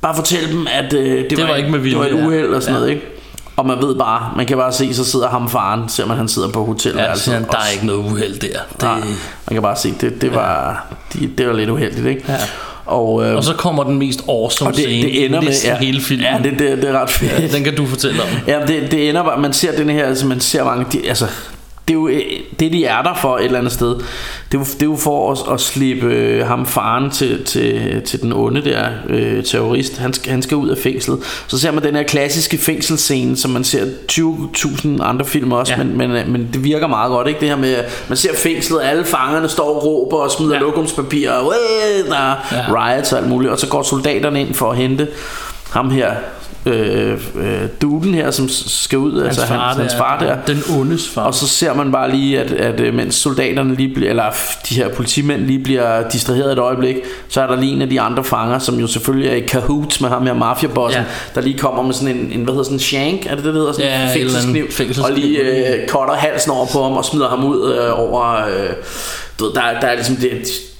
bare fortæl dem, at øh, det, Det var ikke med det var vilje, et ja. uheld og sådan Ja. noget, ikke? Og man ved bare, man kan bare se, så sidder ham faren, ser man, han sidder på hotel. Ja, så siger han, der er ikke noget uheld der. Det, Nej, man kan bare se, det, det, var, det, det var lidt uheldigt, ikke? Ja. Og, øh, Og så kommer den mest awesome og det, scene det ender med ja, hele filmen. Ja, det, det, det er ret fedt. Ja, den kan du fortælle om. Ja, det, det ender bare, man ser den her, altså man ser mange, de, altså det er jo øh, det de er der for et eller andet sted Det er jo, det er jo for at, at slippe øh, ham faren til, til, til den onde der øh, terrorist han skal, han skal ud af fængslet Så ser man den her klassiske fængselsscene Som man ser 20.000 andre film også Ja. men, men, øh, men det virker meget godt ikke Det her med Man ser fængslet Alle fangerne står og råber Og smider ja. Lokumspapir og "Way!" Der er Ja. riots og alt muligt Og så går soldaterne ind for at hente Ham her øh, øh, duden her Som skal ud Hans altså far, hans, hans far der Den ondes far. og så ser man bare lige, at, at øh, mens soldaterne lige bliver, eller de her politimænd lige bliver distraheret et øjeblik, så er der lige en af de andre fanger, som jo selvfølgelig er i cahoots med ham her mafiabossen, ja. Der lige kommer med sådan en, en hvad hedder sådan en shank, er det det, det hedder? Sådan Ja, fængselskniv, fængselskniv. og lige øh, cutter halsen over på ham og smider ham ud øh, over, øh, du ved, der, der er ligesom det,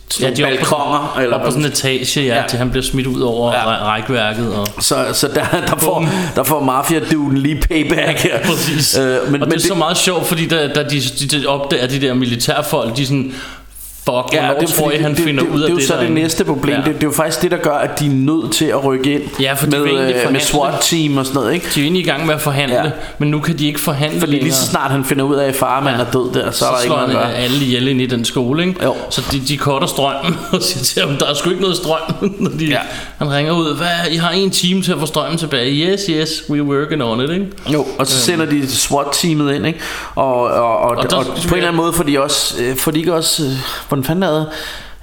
de ja, på balkonger, sådan- eller på sådan en etage, ja, Ja. ja. til han bliver smidt ud over Ja. ja. rækværket. Og, så, så der, der, får, der får mafia-duden lige payback her. Præcis. Øh, men, og men det er så meget sjovt, fordi da, da de, de, de opdager de der militærfolk, de sådan, fuck, ja, hvornår det, tror jeg, han det, finder det, ud af det, det er jo så det derinde? næste problem. Ja. Det, det er jo faktisk det, der gør, at de er nødt til at rykke ind Ja, for med, øh, med. SWAT-team og sådan noget. Ikke? De er egentlig i gang med at forhandle, Ja. ja. men nu kan de ikke forhandle Fordi lige længere. så snart han finder ud af, at farmand er død der, så, så er der ikke noget at gøre. alle ihjel ind i den skole, ikke? Jo. Så de, de cutter strømmen og siger til ham, der er sgu ikke noget strøm. Når de, Ja. ja. Han ringer ud, hvad, I har en time til at få strømmen tilbage. Yes, yes, we're working on it, ikke? Jo, og så sender de SWAT-teamet ind, ikke? Og, og, og, og, der- og på en eller anden måde får de også, øh, får de ikke også, øh, fanden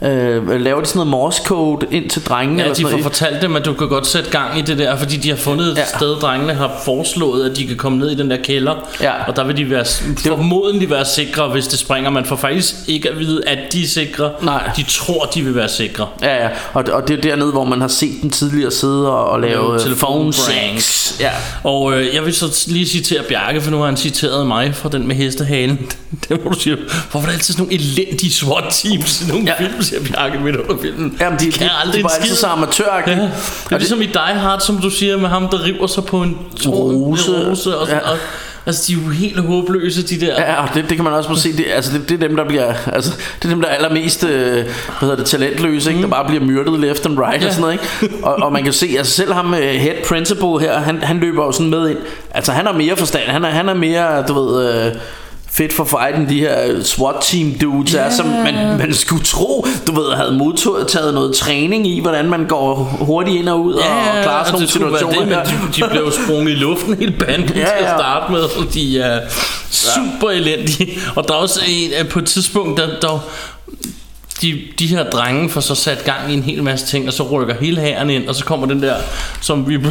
øh, laver de sådan noget morse code ind til drengene? Ja, eller de får noget, fortalt dem, at du kan godt sætte gang i det der, fordi de har fundet et Ja. ja. sted, drengene har foreslået, at de kan komme ned i den der kælder. Ja. Og der vil de være, formodentlig være sikre, hvis det springer. Man får faktisk ikke at vide, at de er sikre. Nej. De tror, de vil være sikre. Ja, ja, og, og det er dernede, hvor man har set dem tidligere sidde og, og lave Lave øh, phone telefonpranks. sex. Ja. Og øh, jeg vil så lige citere Bjarke, for nu har han citeret mig fra den med hestehalen. det hvor du siger, hvorfor er der altid sådan nogle elendige SWAT-teams i nogle Ja. ja. film, siger Bjarke midt under filmen. Jamen, de, de, kan de, aldrig de var altid så amatøragtige. Ja. Det er ligesom i Die Hard, som du siger, med ham, der river sig på en Rose. rose og, Ja. ja. og, Altså, de er jo helt håbløse, de der. Ja, og det, det kan man også må se. Det, altså, det, det er dem, der bliver... Altså, det er dem, der er allermest øh, hvad hedder det, talentløse, ikke? Der bare bliver myrdet left and right ja. og sådan noget, ikke? Og, og man kan se, altså selv ham, uh, head principal her, han, han løber jo sådan med ind. Altså, han har mere forstand. Han er, han er mere, du ved... Øh, fedt for fighten de her SWAT team dudes yeah. er, som man, man skulle tro, du ved, havde modtaget taget noget træning i, hvordan man går hurtigt ind og ud Ja, og klarer sådan nogle situationer. Det, men de, de blev sprunget i luften hele banden ja, Ja, ja. til at ja. starte med, og de er super elendige. Og der er også en, at på et tidspunkt, der, der de, de her drenge får så sat gang i en hel masse ting, og så rykker hele hæren ind, og så kommer den der, som vi...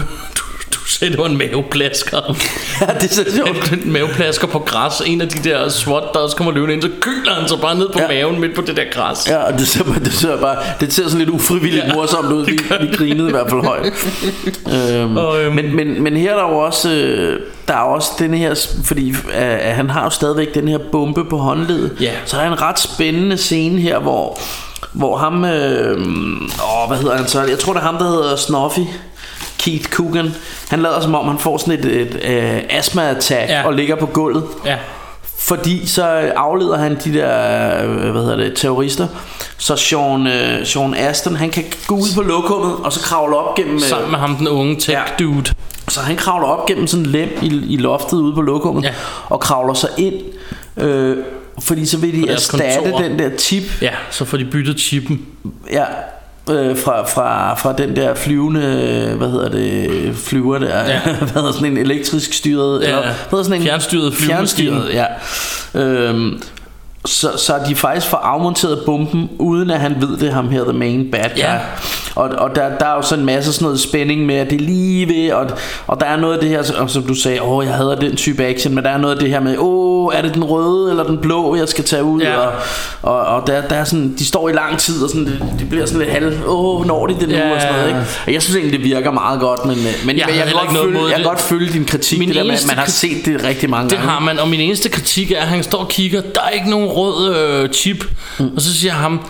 Du, sagde, det var en maveplasker. ja, det er så sjovt. En maveplasker på græs. En af de der SWAT, der også kommer løbende ind, så kyler han så bare ned på Ja. maven midt på det der græs. Ja, og det ser, det ser bare Det ser sådan lidt ufrivilligt ja, morsomt ud Vi, vi grinede i hvert fald højt øhm, Og, øhm, men, men, men her er der jo også øh, Der er også den her Fordi øh, han har jo stadigvæk den her bombe på håndledet Ja. Så der er en ret spændende scene her Hvor, hvor ham øh, åh, Hvad hedder han så Jeg tror det er ham der hedder Snuffy Keith Coogan Han lader som om han får sådan et, et øh, astma-attack Ja. Og ligger på gulvet Ja. fordi så afleder han de der øh, hvad hedder det, terrorister Så Sean, øh, Sean Aston Han kan gå ud på lokummet Og så kravle op gennem øh, Sammen med ham, den unge tech Ja. dude. Så han kravler op gennem sådan en lem i, i loftet ude på lokummet Ja. Og kravler så ind øh, Fordi så vil de erstatte kontor. den der chip Ja, så får de byttet chippen. Ja øh, fra, fra, fra den der flyvende hvad hedder det flyver der Ja. hvad hedder sådan en elektrisk styret Ja, eller hvad hedder sådan en fjernstyret flyvemaskine. fjernstyret ja øhm, så, så de faktisk får afmonteret bomben uden at han ved det ham her the main bad guy Ja. og, og der, der er jo så en masse sådan noget spænding med at det er lige ved og, og der er noget af det her og som du sagde åh jeg hader den type action men der er noget af det her med åh er det den røde eller den blå jeg skal tage ud Ja. og, og, og der, der er sådan, de står i lang tid og sådan, det, det bliver sådan lidt halv, åh, når de det nu Ja, og sådan noget, ikke? Og jeg synes egentlig, det virker meget godt, men, men, Jeg men jeg, kan godt følge, jeg kan det. godt følge din kritik, Min det der med, at man har set det rigtig mange Det gange. har man, og min eneste kritik er, at han står og kigger, der er ikke nogen rød øh, chip. Mm. Og så siger ham,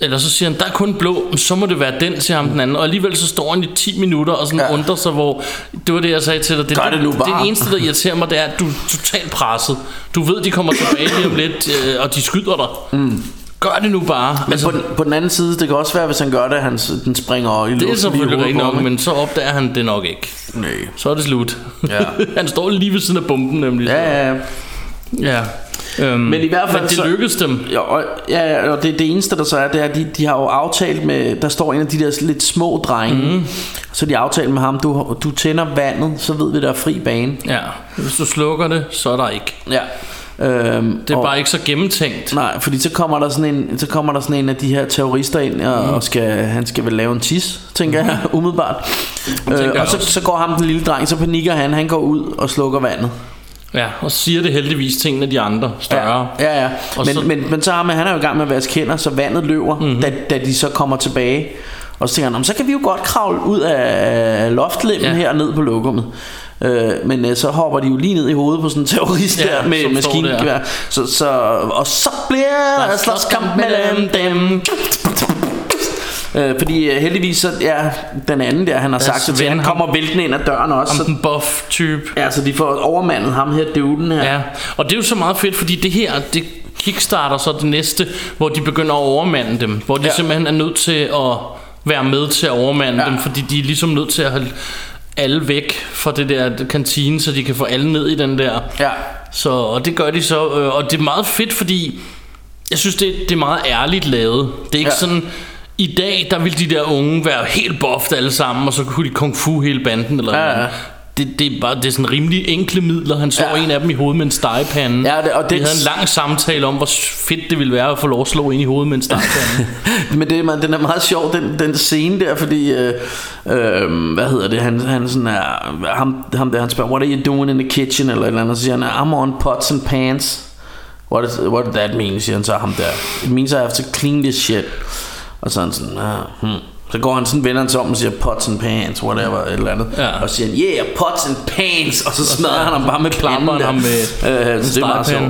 eller så siger han, der er kun blå, men så må det være den, siger ham den anden. Og alligevel så står han i 10 minutter og sådan Ja. undrer sig, hvor... Det var det, jeg sagde til dig. Det, Gør det nu bare. det eneste, der irriterer mig, det er, at du er totalt presset. Du ved, de kommer tilbage lige om lidt, øh, og de skyder dig. Mm. Gør det nu bare. Men på, den, på den anden side, det kan også være, hvis han gør det, han, den springer i luften det er selvfølgelig rigtigt nok, men så opdager han det nok ikke. Nej. Så er det slut. Ja. han står lige ved siden af bomben nemlig. Ja, ja, ja. ja. Øhm, Men i hvert fald men det så- lykkedes dem. Ja, og, ja, og det, det eneste der så er, det er, at de, de har jo aftalt med, der står en af de der lidt små drenge, Mhm. mm. så de aftalt med ham, du, du tænder vandet, så ved vi, der er fri bane. Ja, hvis du slukker det, så er der ikke. Ja. Øhm, Det er og, bare ikke så gennemtænkt. Nej, fordi så kommer der sådan en, så kommer der sådan en af de her terrorister ind og, Mhm. og skal, han skal vel lave en tis, tænker jeg umiddelbart. Øh, tænker og jeg så, så går ham den lille dreng, så panikker han, han går ud og slukker vandet. Ja, og siger det heldigvis til en af de andre større. Ja, ja, ja. Og Men, så- men, men så har man, han er jo i gang med at vaske hænder, så vandet løber, Mhm. mm-hmm. da, da de så kommer tilbage. Og så tænker han, "Nå, men så kan vi jo godt kravle ud af loftlemmen Ja. her ned på lokummet. Øh, men øh, så hopper de jo lige ned i hovedet på sådan en terrorist Ja, der med maskingevær. Så, så, og så bliver Der er slåskamp mellem dem. Øh, fordi øh, heldigvis så, ja, den anden der, han har sagt så til, han vender ham- kommer væltende ind ad døren også. Om Så, den buff type. ja, så de får overmandet ham her, duden her. Ja, og det er jo så meget fedt, fordi det her, det kickstarter så det næste, hvor de begynder at overmande dem. Hvor de ja. Simpelthen er nødt til at være med til at overmande ja. Dem, fordi de er ligesom nødt til at holde alle væk fra det der kantine, så de kan få alle ned i den der. Ja. Så, og det gør de så, øh, og det er meget fedt, fordi jeg synes, det, det er meget ærligt lavet. Det er ikke. Ja. sådan, i dag, der vil de der unge være helt buffed alle sammen, og så kunne de kung fu hele banden, eller Ja. Det, det, er bare, det er sådan rimelig enkle midler. Han slår ja. En af dem i hovedet med en stegepande. Ja, det- og det- havde en lang samtale om, hvor fedt det ville være at få lov at slå en i hovedet med en stegepande. Men det, er meget- den er meget sjov, den, den scene der, fordi, øh, øh, hvad hedder det, han, han sådan er, ham, ham der, han spørger, what are you doing in the kitchen, eller et eller andet, så siger han, I'm on pots and pans. What, is, what does that mean, siger han så ham der. It means I have to clean this shit. Og så han sådan, ah, hmm. Så går han sådan, vender han sig om og siger pots and pans, whatever, et eller andet. Ja. Og siger yeah, pots and pans. Og så smadrer han ham bare med der. ham med øh, så det er meget sjovt.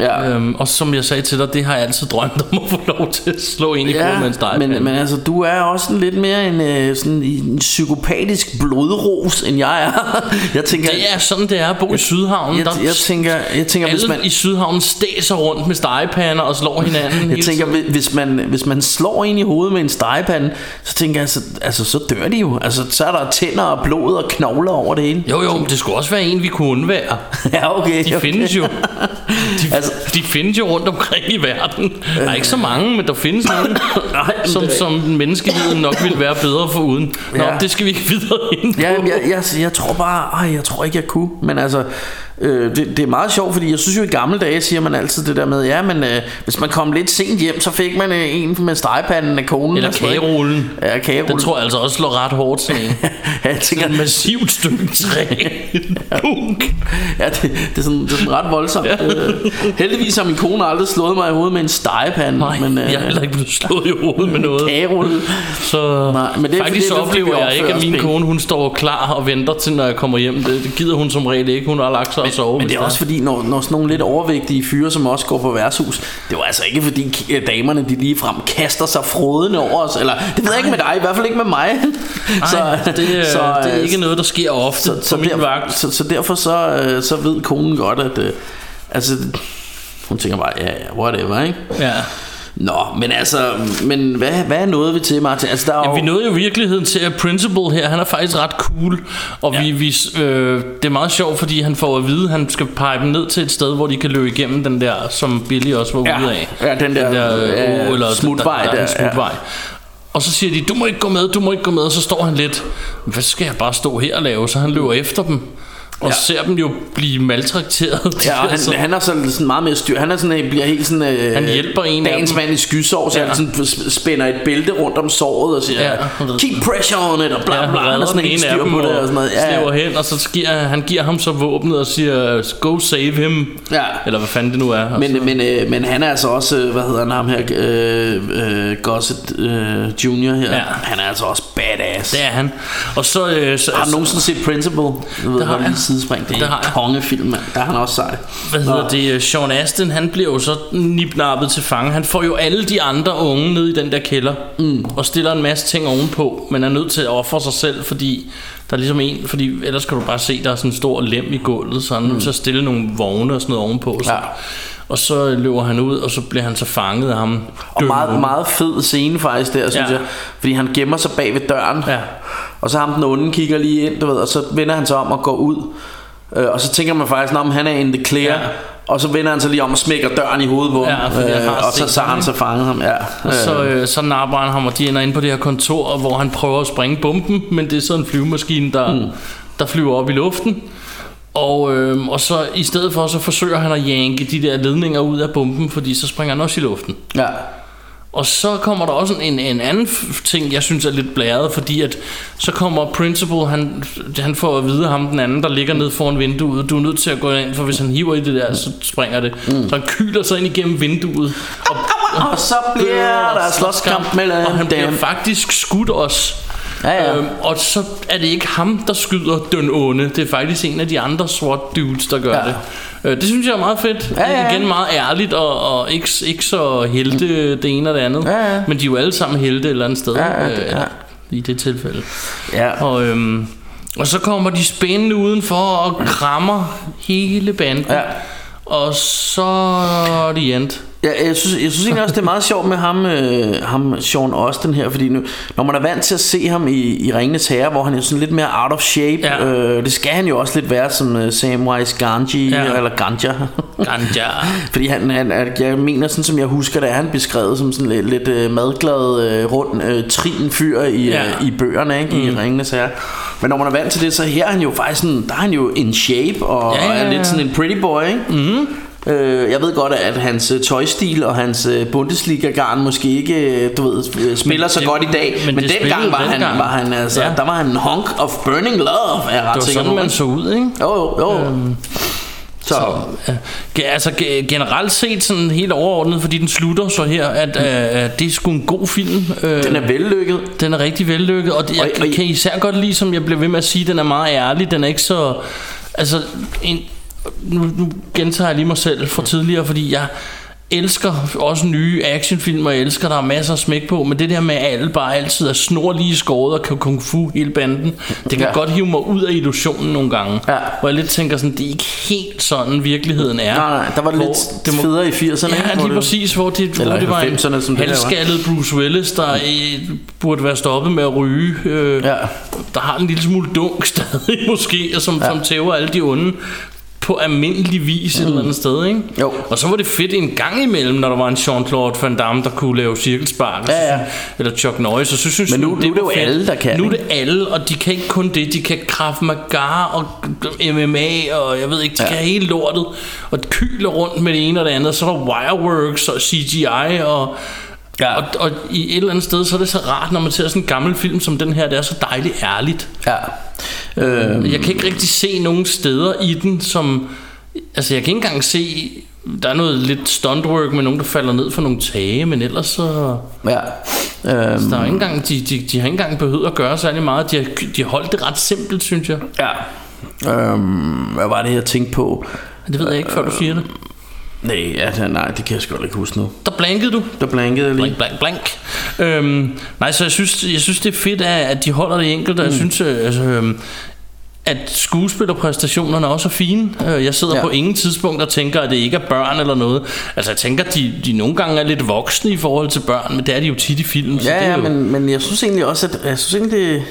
Ja. Øhm, og som jeg sagde til dig, det har jeg altid drømt om at få lov til at slå ind i ja, med en stegepande. men, men altså, du er også en lidt mere en, øh, sådan, en psykopatisk blodros, end jeg er. jeg tænker, det er sådan, det er at bo i Sydhavnen. jeg, Der jeg, tænker, jeg tænker, alle hvis man... i Sydhavnen stæser rundt med stegepander og slår hinanden. Jeg tænker, tiden. hvis- man, hvis man slår en i hovedet med en stegepande, så tænker jeg, så, altså, så dør de jo. Altså, så er der tænder og blod og knogler over det hele. Jo, jo, men det skulle også være en, vi kunne undvære. Ja, okay. De okay. findes jo. De, Altså- de findes jo rundt omkring i verden. Der er ikke så mange, men der findes Nej, men som, som menneskeheden nok ville være bedre for uden. Nå, Ja. det skal vi ikke videre ind på. Ja, jamen, jeg, jeg, jeg tror bare, ej, jeg tror ikke, jeg kunne. Men altså, øh, det, det er meget sjovt, fordi jeg synes jo, i gamle dage siger man altid det der med, ja, men øh, hvis man kom lidt sent hjem, så fik man øh, en med stegepanden af konen. Eller sådan kagerullen. Ja, kagerullen. Den tror jeg altså også slår ret hårdt til en. jeg tænker, Et massivt stykke træ. Dunk. ja, det, det, er sådan, det er sådan ret voldsomt. Øh, heldigvis har min kone aldrig slået mig i hovedet med en stegepande. Nej, men, øh, jeg er heller ikke blevet slået i hovedet med noget. Kagerulle. Så Nej, men det er faktisk fordi- fordi, oplever jeg ikke, at min kone hun står klar og venter til, når jeg kommer hjem. Det, det gider hun som regel ikke. Hun har lagt sig og sove. Men det er også fordi, når, når sådan nogle lidt overvægtige fyre, som også går på værtshus, det jo altså ikke fordi damerne, de lige frem kaster sig frodende over os, eller det ved jeg ikke med dig, i hvert fald ikke med mig. Nej, det, øh, så, det er øh, ikke noget, der sker ofte så, på så, min derfor, vagt. så, så derfor så, øh, så ved konen godt, at altså, hun tænker bare, ja, ja, whatever, ikke? Ja. Nå, men altså, men hvad, hvad er noget vi til, Martin? Altså, der er Ja, jo, vi nåede jo i virkeligheden til, at Principal her, han er faktisk ret cool. Og ja. vi, vi, øh, det er meget sjovt, fordi han får at vide, at han skal pege dem ned til et sted, hvor de kan løbe igennem den der, som Billy også var Ja. ude af. Ja, den der, øh, ja, å, eller smutvej der, der, der, der, smutvej. Og så siger de, du må ikke gå med, du må ikke gå med. Og så står han lidt, hvad skal jeg bare stå her og lave? Så han løber efter dem. Og Ja. ser dem jo blive maltrakteret. Ja, han, Altså, han er sådan, sådan meget mere styr. Han er sådan, bliver helt sådan... Øh, Han hjælper en Dagens mand i skysår, så Ja. han sådan sp- spænder et bælte rundt om såret og siger, Ja. keep pressure on it, og bla Ja, bla. han Han er sådan helt styr på det og sådan noget. Ja, slæver ja. hen, og så giver, han giver ham så våbnet og siger, go save him. Ja. Eller hvad fanden det nu er. Men, så- men, øh, men han er altså også, øh, hvad hedder han ham her, øh, øh, Gossett øh, Junior her. Ja. Han er altså også badass. det er han. Og så... Øh, så Har du nogensinde set Principal? Jeg ved, Det har lige sidespring. Det er Det har en kongefilm, mand. Der er han også sej. Hvad hedder det? øh, Sean Astin, han bliver jo så nipnappet til fange. Han får jo alle de andre unge ned i den der kælder. Mm. Og stiller en masse ting ovenpå. Men er nødt til at ofre sig selv, fordi der er ligesom en... Fordi ellers kan du bare se, der er sådan en stor lem i gulvet. Så han er til at stille nogle vogne og sådan noget ovenpå. Så. Ja. Og så løber han ud, og så bliver han så fanget af ham. Og meget, meget fed scene faktisk der, synes Ja. jeg. Fordi han gemmer sig bag ved døren. Ja. Og så ham den onde kigger lige ind, du ved, og så vender han sig om og går ud. Øh, og så tænker man faktisk, om han er in the clear. Ja. Og så vender han sig lige om og smækker døren i hovedet på Ja, ham. jeg har og så, ham, han så fanget ham, ja. Og så, øh, så napper han ham, og de ender inde på det her kontor, hvor han prøver at springe bomben, men det er sådan en flyvemaskine, der, mm. der flyver op i luften. Og, øh, og så i stedet for, så forsøger han at yanke de der ledninger ud af bomben, fordi så springer han også i luften. ja. Og så kommer der også en, en anden ting, jeg synes er lidt blæret, fordi at så kommer Principal, han, han får at vide ham den anden, der ligger ned foran vinduet, du er nødt til at gå ind, for hvis han hiver i det der, så springer det. Mm. Så han kyler sig ind igennem vinduet, og, Og så bliver der slåskamp mellem og han bliver dem. faktisk skudt også. Ja, ja. Øhm, og så er det ikke ham, der skyder den onde. Det er faktisk en af de andre SWAT dudes, der gør ja. det. Øh, det synes jeg er meget fedt. Ja, ja, ja. Igen meget ærligt og, og ikke, ikke så helte det ene og det andet. Ja, ja. Men de er jo alle sammen helte et eller andet sted. Ja, ja, det- øh, ja. I det tilfælde. ja. Og, øhm, og så kommer de spændende udenfor og krammer hele banden. Ja. Og så er de endt. Ja, jeg synes, jeg synes egentlig også, det er meget sjovt med ham, øh, ham Sean Austin her, fordi nu, når man er vant til at se ham i, i Ringenes Herre, hvor han er sådan lidt mere out of shape, Ja. øh, det skal han jo også lidt være som øh, Samwise Ganji, Ja. eller Ganja. Ganja. fordi han, han, er- jeg mener sådan, som jeg husker det, er han beskrevet som sådan lidt, lidt øh, madglad, øh, rund, øh, trin fyr i, Ja. øh, i bøgerne, ikke, i Ringenes Herre. Men når man er vant til det, så her er han jo faktisk sådan, der er han jo in shape, og Ja, ja, er ja. lidt sådan en pretty boy, ikke? Mm. Øh, jeg ved godt, at hans øh, tøjstil og hans øh, Bundesliga-garn måske ikke, du ved, spiller så det- godt i dag. Men, men dengang var han, var han altså, Ja. der var han en hunk of burning love, er jeg ret Det var sikker sådan, man så ud, ikke? Jo, jo, jo. Øhm, så, Ja, ge- altså ge- generelt set sådan helt overordnet, fordi den slutter så her, at øh, det er sgu en god film. Øh, den er vellykket. den er rigtig vellykket, og det, jeg Og- og- kan især godt lide, som jeg blev ved med at sige, den er meget ærlig, den er ikke så... Altså, en, nu, nu gentager jeg lige mig selv fra tidligere, fordi jeg elsker også nye actionfilm, og elsker, der er masser af smæk på, men det der med, at alle bare altid er snor lige skåret og kan kung fu hele banden, det kan Ja. godt hive mig ud af illusionen nogle gange. Ja. Hvor jeg lidt tænker sådan, det er ikke helt sådan virkeligheden er. Nej, nej, der var det lidt det må- federe i 80'erne. ikke? Ja, lige det- præcis, hvor det, hvor det var 90'erne, som en var. halvskaldet Bruce Willis, der øh, burde være stoppet med at ryge. Øh, Ja. Der har en lille smule dunk stadig måske, og som, ja. som tæver alle de onde på almindelig vis et eller andet sted, ikke? Jo. Og så var det fedt en gang imellem, når der var en Jean-Claude Van Damme, der kunne lave cirkelspark. Ja, ja. Eller Chuck Norris, og så synes Men nu- jeg, nu er det jo fedt. alle, der kan, Nu er det alle, og de kan ikke kun det. De kan Krav Maga og MMA, og jeg ved ikke, de ja. kan hele lortet. Og kyler rundt med det ene og det andet. Og så er der Wireworks og CGI, og, Ja. og, og i et eller andet sted, så er det så rart, når man ser sådan en gammel film som den her. Det er så dejligt ærligt. Ja. Øh, Jeg kan ikke rigtig se nogen steder i den, som... Altså, jeg kan ikke engang se... Der er noget lidt stuntwork med nogen, der falder ned for nogle tage, men ellers så... ja. Øhm, Der er ikke engang, de, de, de har ikke engang behøvet at gøre særlig meget. De har, de har holdt det ret simpelt, synes jeg. ja. Øhm, hvad var det, jeg tænkte på? Det ved jeg ikke, før du siger det. Nej, ja, nej, det kan jeg sgu ikke huske nu. Der blankede du. Der blankede jeg lige. Blank, blank, blank. Øhm, nej, så jeg synes, jeg synes, det er fedt, at de holder det enkelt. Og jeg synes, øh, altså, øhm, at skuespillerpræstationerne også er fine. Øh, Jeg sidder Ja. ja. på ingen tidspunkt og tænker, at det ikke er børn eller noget. Altså, jeg tænker, at de, de nogle gange er lidt voksne i forhold til børn, men det er de jo tit i film. så det Ja, er ja, jo, men, men jeg synes egentlig også, at jeg synes egentlig,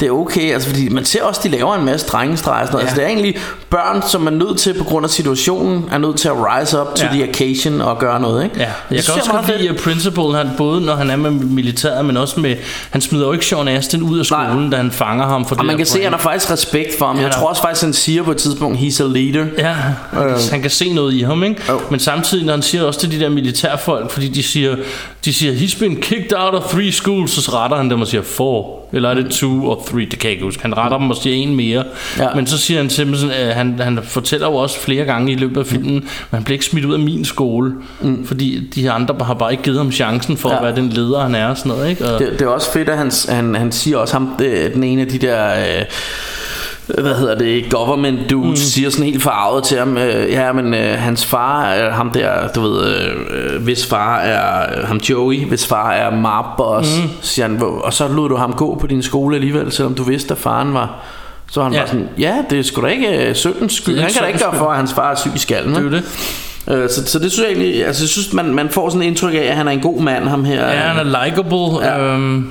det, det er okay. Altså, fordi man ser også, de laver en masse drengestreger. og sådan noget. Ja. Altså, det er egentlig børn, som er nødt til, på grund af situationen, er nødt til at rise up to Ja. the occasion og gøre noget. Ikke? Ja, Det jeg kan synes også godt lide, at Principal, han, både når han er med militæret, men også med... Han smider jo ikke Sean Astin ud af skolen, Nej. da han fanger ham for Og det man der kan se, at han har faktisk respekt for ham. Ja, Jeg tror også faktisk, han siger på et tidspunkt, he's a leader. Ja, øh. han kan se noget i ham, ikke? Jo. Men samtidig, når han siger også til de der militærfolk, fordi de siger, de siger, he's been kicked out of three schools, så retter han dem og siger, four, eller er det two or three, det kan jeg ikke huske. Han retter dem og siger en mere. Ja. Men så siger han sådan, at han, han fortæller jo også flere gange i løbet af filmen, men han bliver ikke smidt ud af min skole, mm. fordi de andre har bare ikke givet ham chancen for ja. At være den leder, han er og sådan noget, ikke? Og, Det, det er også fedt, at han, han, han siger også ham, den ene af de der... Øh, hvad hedder det, government dudes, mm. siger sådan helt farvet til ham, øh, ja, men øh, hans far er ham der, du ved, øh, øh, hvis far er, øh, ham Joey, hvis far er mob boss, mm. siger han, "Hvor- og så lod du ham gå på din skole alligevel, selvom du vidste, at faren var, så var han Ja. bare sådan, ja, det er sgu da ikke øh, søndens skyld, han kan da ikke gøre for, at hans far er syg i skallen, det er det. Øh, så, så det synes jeg egentlig, altså jeg synes, man, man får sådan et indtryk af, at han er en god mand, ham her. Ja, han er likable. Ja. Øhm,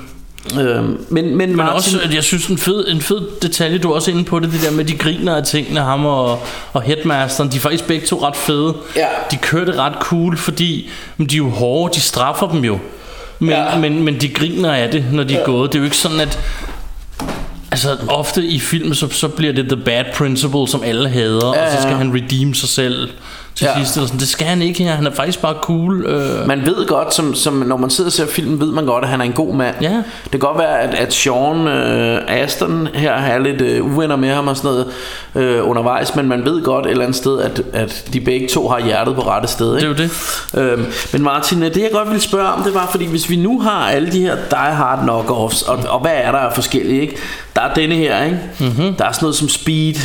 Øh, men, men, Men også, at jeg synes, en fed, en fed detalje, du er også inde på det, det der med, de griner af tingene, ham og, og Headmasteren, de er faktisk begge to ret fede. Ja. De kører det ret cool, fordi men de er jo hårde, de straffer dem jo. Men, Ja. ja. men, men de griner af det, når de er gået. Det er jo ikke sådan, at... Altså ofte i film så, så bliver det the bad principle Som alle hader Ja, Og så ja, skal ja. han redeem sig selv Til Ja. sidst eller sådan. Det skal han ikke her Han er faktisk bare cool øh. man ved godt, som, som, når man sidder og ser filmen, ved man godt, at han er en god mand. Ja. Det kan godt være, at, at Sean øh, Aston her har lidt øh, uvenner med ham og sådan noget øh, undervejs, men man ved godt et eller andet sted, at, at de begge to har hjertet på rette sted. Det er Ikke? jo det Øhm, men Martin, det jeg godt ville spørge om, det var, fordi hvis vi nu har alle de her Die Hard knockoffs, og, og hvad er der af forskellige, ikke? Der er denne her, ikke? Mm-hmm. Der er sådan noget som Speed,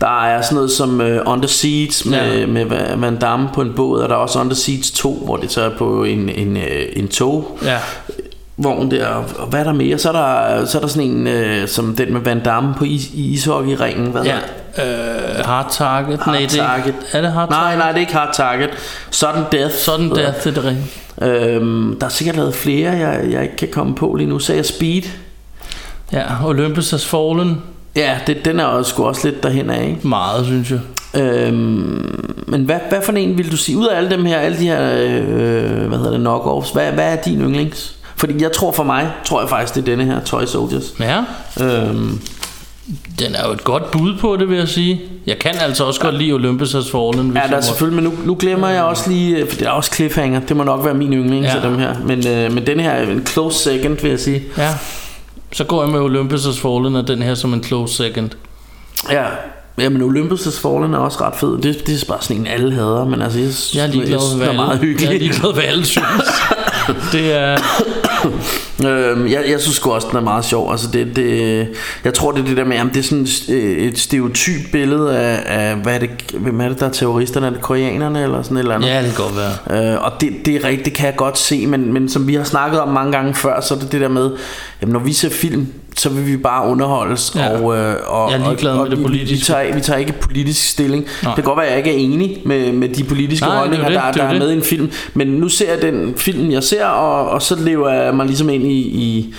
der er sådan noget som uh, Under Siege med, Ja. med Va- Van Damme på en båd, og der er også Under Siege 2, hvor det så er på en, en, øh, en tog Ja vogn der, og hvad er der mere? Så er der, så er der sådan en, øh, som den med Van Damme på is, i ishockey-ringen, hvad Ja, øh, Hard Target. Hard nej, det, Target. Er det Hard Nej, Target? nej, det er ikke Hard Target. Sudden Death. Hedder der, det er det rigtigt. Øhm, der er sikkert lavet flere, jeg, jeg ikke kan komme på lige nu. Så jeg Speed. Ja, Olympus Has Fallen. Ja, det, den er også, sgu også lidt derhen af, ikke? Meget, synes jeg. Øhm, men hvad, hvad for en vil du sige? Ud af alle dem her, alle de her, øh, hvad hedder det, knockoffs, hvad, hvad er din yndlings? Fordi jeg tror for mig, tror jeg faktisk, det er denne her, Toy Soldiers. Ja, Øhm, den er jo et godt bud på det, vil jeg sige. Jeg kan altså også godt lide Olympus Has Fallen. hvis ja, der er selvfølgelig, men nu, nu glemmer jeg også lige, øh, for det er også cliffhanger, det må nok være min yndlings Ja. af dem her. Men, øh, men den her er en close second, vil jeg sige. Ja. Så går jeg med Olympus Has Fallen og den her som en close second. Ja, ja men Olympus Has Fallen er også ret fed. Det, det er bare sådan en, alle hader, men altså, jeg, Jeg er ligeglad jeg den hvad er meget alle, jeg er hyggelig. ligeglad, hvad alle synes. det er... Øhm, jeg, jeg synes sgu også, den er meget sjov. Altså det, det, jeg tror, det er det der med, at det er sådan øh, et stereotyp billede af, af hvad er det, hvem er det, der er terroristerne? Er det koreanerne eller sådan et eller andet? Ja, det kan godt være. Øh, og det, det er rigtigt, det kan jeg godt se, men, men som vi har snakket om mange gange før, så er det det der med, jamen når vi ser film, så vil vi bare underholdes. Ja. Og, øh, og, Jeg er ligeglad og, med det vi- Vi, politiske. tager, vi tager ikke politisk stilling. Nej. Det kan godt være, at jeg ikke er enig med, med de politiske Nej, det er holdninger, det, der, det er der jo er det. med i en film. Men nu ser jeg den film, jeg ser, og, og så lever jeg mig ligesom ind i, i,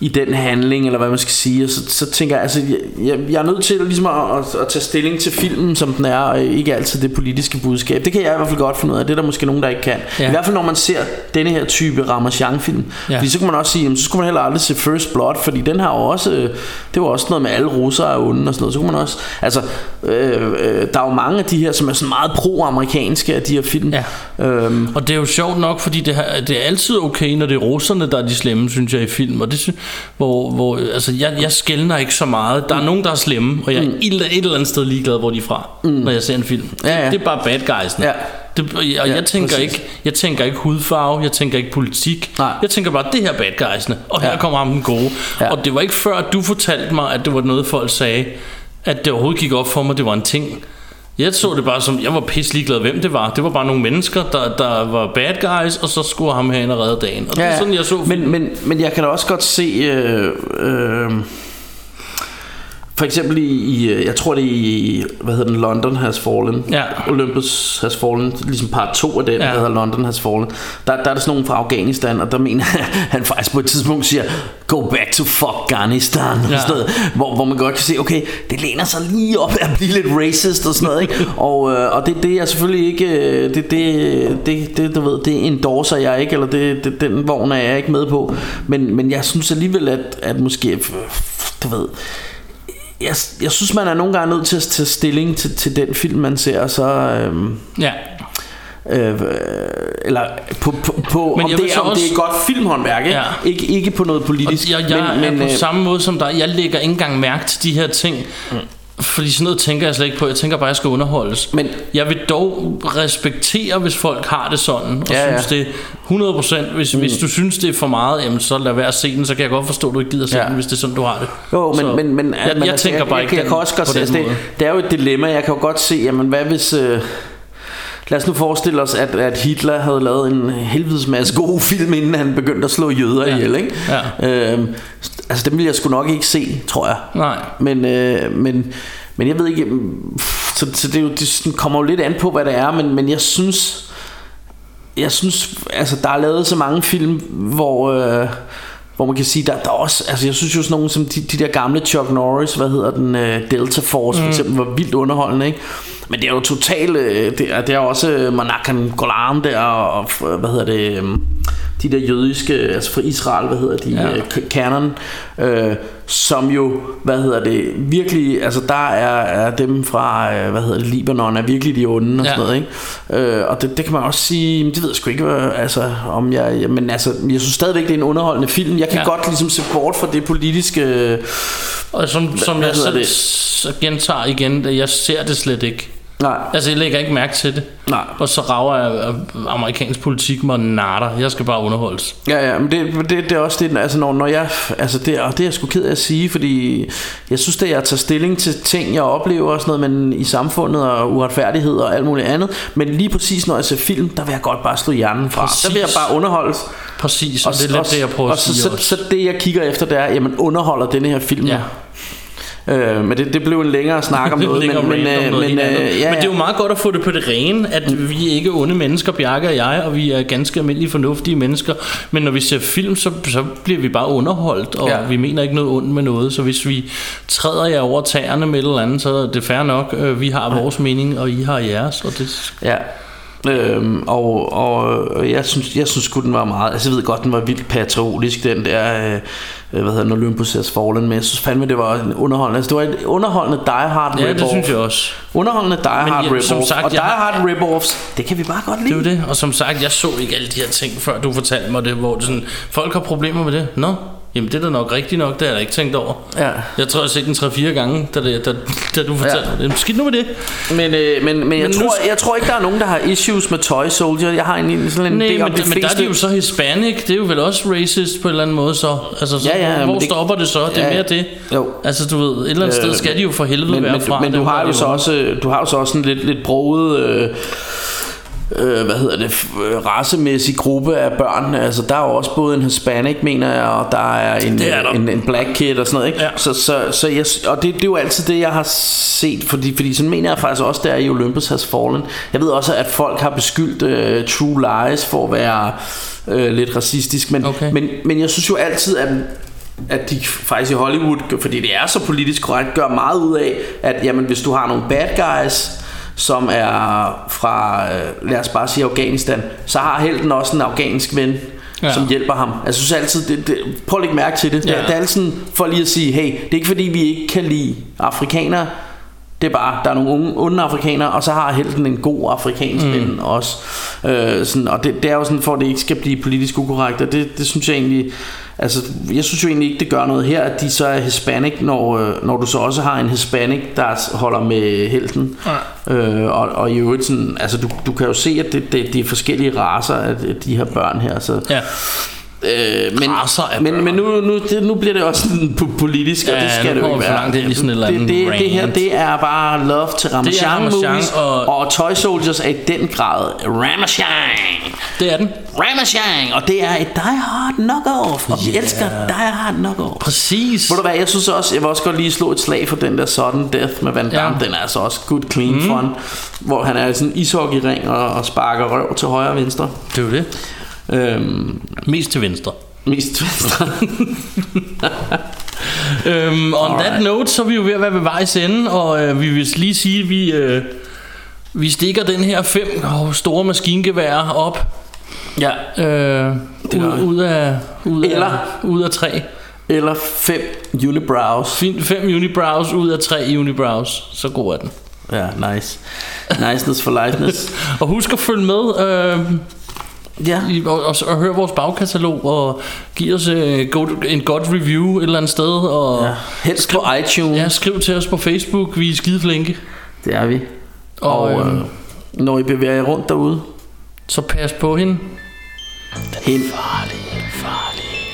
i den handling, eller hvad man skal sige. Og så, så tænker jeg, altså, jeg, jeg, jeg er nødt til ligesom at, at, at tage stilling til filmen, som den er, og ikke altid det politiske budskab. Det kan jeg i hvert fald godt finde ud af. Det er der måske nogen, der ikke kan. Ja. I hvert fald når man ser denne her type Ramachan-film. Ja. Fordi så kan man også sige, jamen, så skulle man heller aldrig se First Blood, fordi den har jo også, øh, det var også noget med alle russere er onde og sådan noget. Så kunne man også, altså, øh, øh, der er jo mange af de her, som er sådan meget pro-amerikanske af de her film. Ja. Øhm, Og det er jo sjovt nok, fordi det, her, det er altid okay, når det er russerne, der er de slemme, synes jeg, i film. Og det, hvor, hvor, altså, jeg, jeg skældner ikke så meget. Der er nogen, der er slemme, og jeg er et, et eller andet sted ligeglad, hvor de er fra, mm. når jeg ser en film. Ja, ja. Det er bare bad guys'ene. Ja. Det, og jeg, Ja, jeg, tænker præcis. ikke, jeg tænker ikke hudfarve, jeg tænker ikke politik. Nej. Jeg tænker bare, det her er bad guys'ene, og her Ja. kommer ham den gode. Ja. Og det var ikke før, at du fortalte mig, at det var noget, folk sagde, at det overhovedet gik op for mig, det var en ting. Jeg så det bare som, jeg var pisse ligeglad, hvem det var. Det var bare nogle mennesker, der, der var bad guys, og så skulle ham hen og redde dagen. Og det er sådan, jeg så men, men, men jeg kan da også godt se øh, øh, for eksempel i, i, øh, jeg tror det er i, hvad hedder den, London Has Fallen. Ja. Olympus Has Fallen, ligesom part 2 af den, Ja. der hedder London Has Fallen. Der, der er der sådan nogen fra Afghanistan, og der mener han faktisk på et tidspunkt siger, go back to Afghanistan, Ja. sådan noget, hvor, hvor man godt kan se, okay, det læner sig lige op at blive lidt racist og sådan noget, ikke? og, øh, og det, det er selvfølgelig ikke, øh, det, det, det, det, du ved, det endorser jeg ikke, eller det, det, den vogn er jeg ikke med på, men, men jeg synes alligevel, at, at måske, du ved, jeg, jeg synes, man er nogle gange nødt til at tage stilling til, til den film, man ser, og så... Øhm, Ja. øh, eller på, på, på Men om, det er, om det også- er godt filmhåndværk, ikke? Ja. ikke, ikke på noget politisk. Og jeg, jeg men, men, på øh, samme måde som dig. Jeg lægger ikke engang mærke til de her ting. Mm. Fordi sådan noget tænker jeg slet ikke på. Jeg tænker bare, at jeg skal underholdes. Men- jeg vil dog respektere, hvis folk har det sådan. Og Ja, ja. synes det 100%. Hvis, mm. hvis du synes, det er for meget, jamen, så lad være at se den. Så kan jeg godt forstå, at du ikke gider se Ja. den, hvis det er sådan, du har det. Jo, men, Så men, men jeg, men jeg altså, tænker bare jeg, ikke jeg, jeg kan også godt se, altså, det, det er jo et dilemma. Jeg kan jo godt se, jamen hvad hvis... Øh, Lad os nu forestille os, at, at Hitler havde lavet en helvedes masse gode film, inden han begyndte at slå jøder Ja. ihjel, ikke? Ja. Øhm, altså dem ville jeg sgu nok ikke se, tror jeg. Nej. Men, øh, men, men jeg ved ikke, mm, så, så det, jo, det kommer jo lidt an på, hvad det er, men, men jeg synes, jeg synes, altså der er lavet så mange film, hvor, øh, hvor man kan sige, der, der er også, altså jeg synes jo sådan nogle som de, de der gamle Chuck Norris, hvad hedder den, øh, Delta Force for eksempel, var vildt underholdende, ikke? Men det er jo totalt, øh, det er, det er også øh, Manakan Golan der, og og, hvad hedder det, øh, de der jødiske, altså fra Israel, hvad hedder de, Ja. ja. øh, øh, som jo, hvad hedder det, virkelig, altså der er, er dem fra, øh, hvad hedder det, Libanon, er virkelig de onde og Ja. sådan noget, ikke? Øh, og det, det kan man også sige, det ved jeg sgu ikke, altså, om jeg, men altså, jeg synes stadigvæk, det er en underholdende film. Jeg kan Ja. godt ligesom se bort fra det politiske, Og som, som hvad jeg selv det? så gentager igen, jeg ser det slet ikke. Nej, Altså, jeg lægger ikke mærke til det. nej. Og så rager jeg øh, amerikansk politik mig natter. Jeg skal bare underholdes. Ja, ja, men det, det, det er også det, altså når, når jeg, altså det, og det er jeg sgu ked af at sige, fordi jeg synes, at jeg tager stilling til ting, jeg oplever og sådan noget, men i samfundet og uretfærdighed og alt muligt andet, men lige præcis når jeg ser film, der vil jeg godt bare slå hjernen fra. Præcis. Der vil jeg bare underholdes. Præcis, og, og det er lidt det, jeg prøver og at så, sige så, også. så, det jeg kigger efter, det er, jamen underholder denne her film Ja. Øh, men det, det blev en længere snak om Lidt noget, men, men, rant om øh, noget men, øh, ja, men det er jo meget godt at få det på det rene, at Mm. vi er ikke onde mennesker, Bjarke og jeg, og vi er ganske almindelige fornuftige mennesker. Men når vi ser film, så, så bliver vi bare underholdt, og Ja. vi mener ikke noget ondt med noget. Så hvis vi træder jer over tæerne med et eller andet, så er det fair nok. Øh, Vi har vores mening, og I har jeres. Og det, Ja. Øhm, og, og jeg synes jeg synes den var meget Altså jeg ved godt den var vildt patriotisk Den der øh, Hvad hedder den Olympus Has Fallen Men jeg synes fandme det var en underholdende. Altså det var et underholdende Die Hard ja, rip-off. det synes jeg også. Underholdende Die Hard ja, som rip-off. sagt, Og Die jeg har- Hard rip-offs Det kan vi bare godt Det er lide. jo det, og som sagt, jeg så ikke alle de her ting, før du fortalte mig det, hvor det sådan, folk har problemer med det. Nå, Jamen det er da nok rigtigt nok, det har jeg da ikke tænkt over. Ja. Jeg tror, jeg har set den 3-4 gange, da, det, da, da du fortalte Ja. det. Skidt nu med det. Men, øh, men, men, jeg, Men nu tror, jeg tror ikke, der er nogen, der har issues med Toy Soldier. Jeg har en, sådan en Nej, idé men, om det, de men der er fleste... de jo så hispanic, det er jo vel også racist på en eller anden måde så. Altså, så Ja, ja, hvor men det- stopper det så? Det er Ja, mere det. jo. Altså du ved, et eller andet Øh, sted skal de jo for helvede men, være men, fra. men du har jo så også du har jo så også en lidt lidt broget øh, øh, hvad hedder det øh, racemæssig gruppe af børn. Altså der er jo også både en hispanic mener jeg og der er en Det er der. en, en black kid og sådan noget, ikke? Ja. Så så så jeg og det, det er jo altid det jeg har set fordi fordi sådan mener jeg faktisk også der i Olympus Has Fallen. Jeg ved også at folk har beskyldt øh, True Lies for at være øh, lidt racistisk, men Okay. men men jeg synes jo altid at at de faktisk i Hollywood, fordi det er så politisk korrekt, gør meget ud af, at jamen, hvis du har nogle bad guys, som er fra, øh, lad os bare sige Afghanistan, så har helten også en afghansk ven, ja. Som hjælper ham. Altså, jeg synes altid, det, det, prøv at lægge mærke til det. Ja. Det, det er altid for lige at sige, hey, det er ikke fordi, vi ikke kan lide afrikanere, det er bare, der er nogle unge, onde afrikanere, og så har helten en god afrikansk mm. ven også. Øh, sådan, og det, det er jo sådan, for at det ikke skal blive politisk ukorrekt, og det, det synes jeg egentlig, altså, jeg synes jo egentlig ikke, det gør noget her, at de så er hispanic, når, øh, når du så også har en hispanic, der holder med helten. Ja. Øh, og, og i øvrigt sådan, altså, du, du kan jo se, at det, det, det er forskellige raser af de her børn her, så... Ja. Øh, men, Racer af men, børn. men nu, nu, det, nu bliver det også sådan po- politisk, og Ja, det skal det jo ikke være. i sådan det, andet det, det her, det er bare love til Ramachan Ramasjang, movies, og, og- og Toy Soldiers er i den grad Ramachan. Det er den. Ramachan, og det er et Die Hard knockoff, og vi Yeah. elsker Die Hard knockoff. Præcis. Ved du hvad, jeg synes også, jeg vil også godt lige slå et slag for den der Sudden Death med Van Damme. Ja. Den er altså også good clean mm. fun, hvor han er i sådan en ishockeyring og, og sparker røv til højre og venstre. Det er jo det. Øhm, Mest til venstre. mest venstre. Øhm, on Alright. that note, så er vi jo ved at være ved vejs ende, og øh, vi vil lige sige, at vi, øh, vi stikker den her fem store maskingevær op. ja. Øh, Det ud, ud, af, ud, Eller- af, ud af tre. Eller fem unibrows. Fem, fem unibrows ud af tre unibrows. Så god er den. Ja, nice. Niceness for likeness. Og husk at følge med øh, ja. i, og, og, og høre vores bagkatalog og give os øh, god, en godt review et eller andet sted. Og ja. Helst på iTunes. ja, skriv til os på Facebook. Vi er skide flinke. Det er vi. Og, Og, øh, øh, når I bevæger jer rundt derude, Så pas på hende. Hin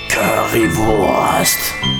Currywurst.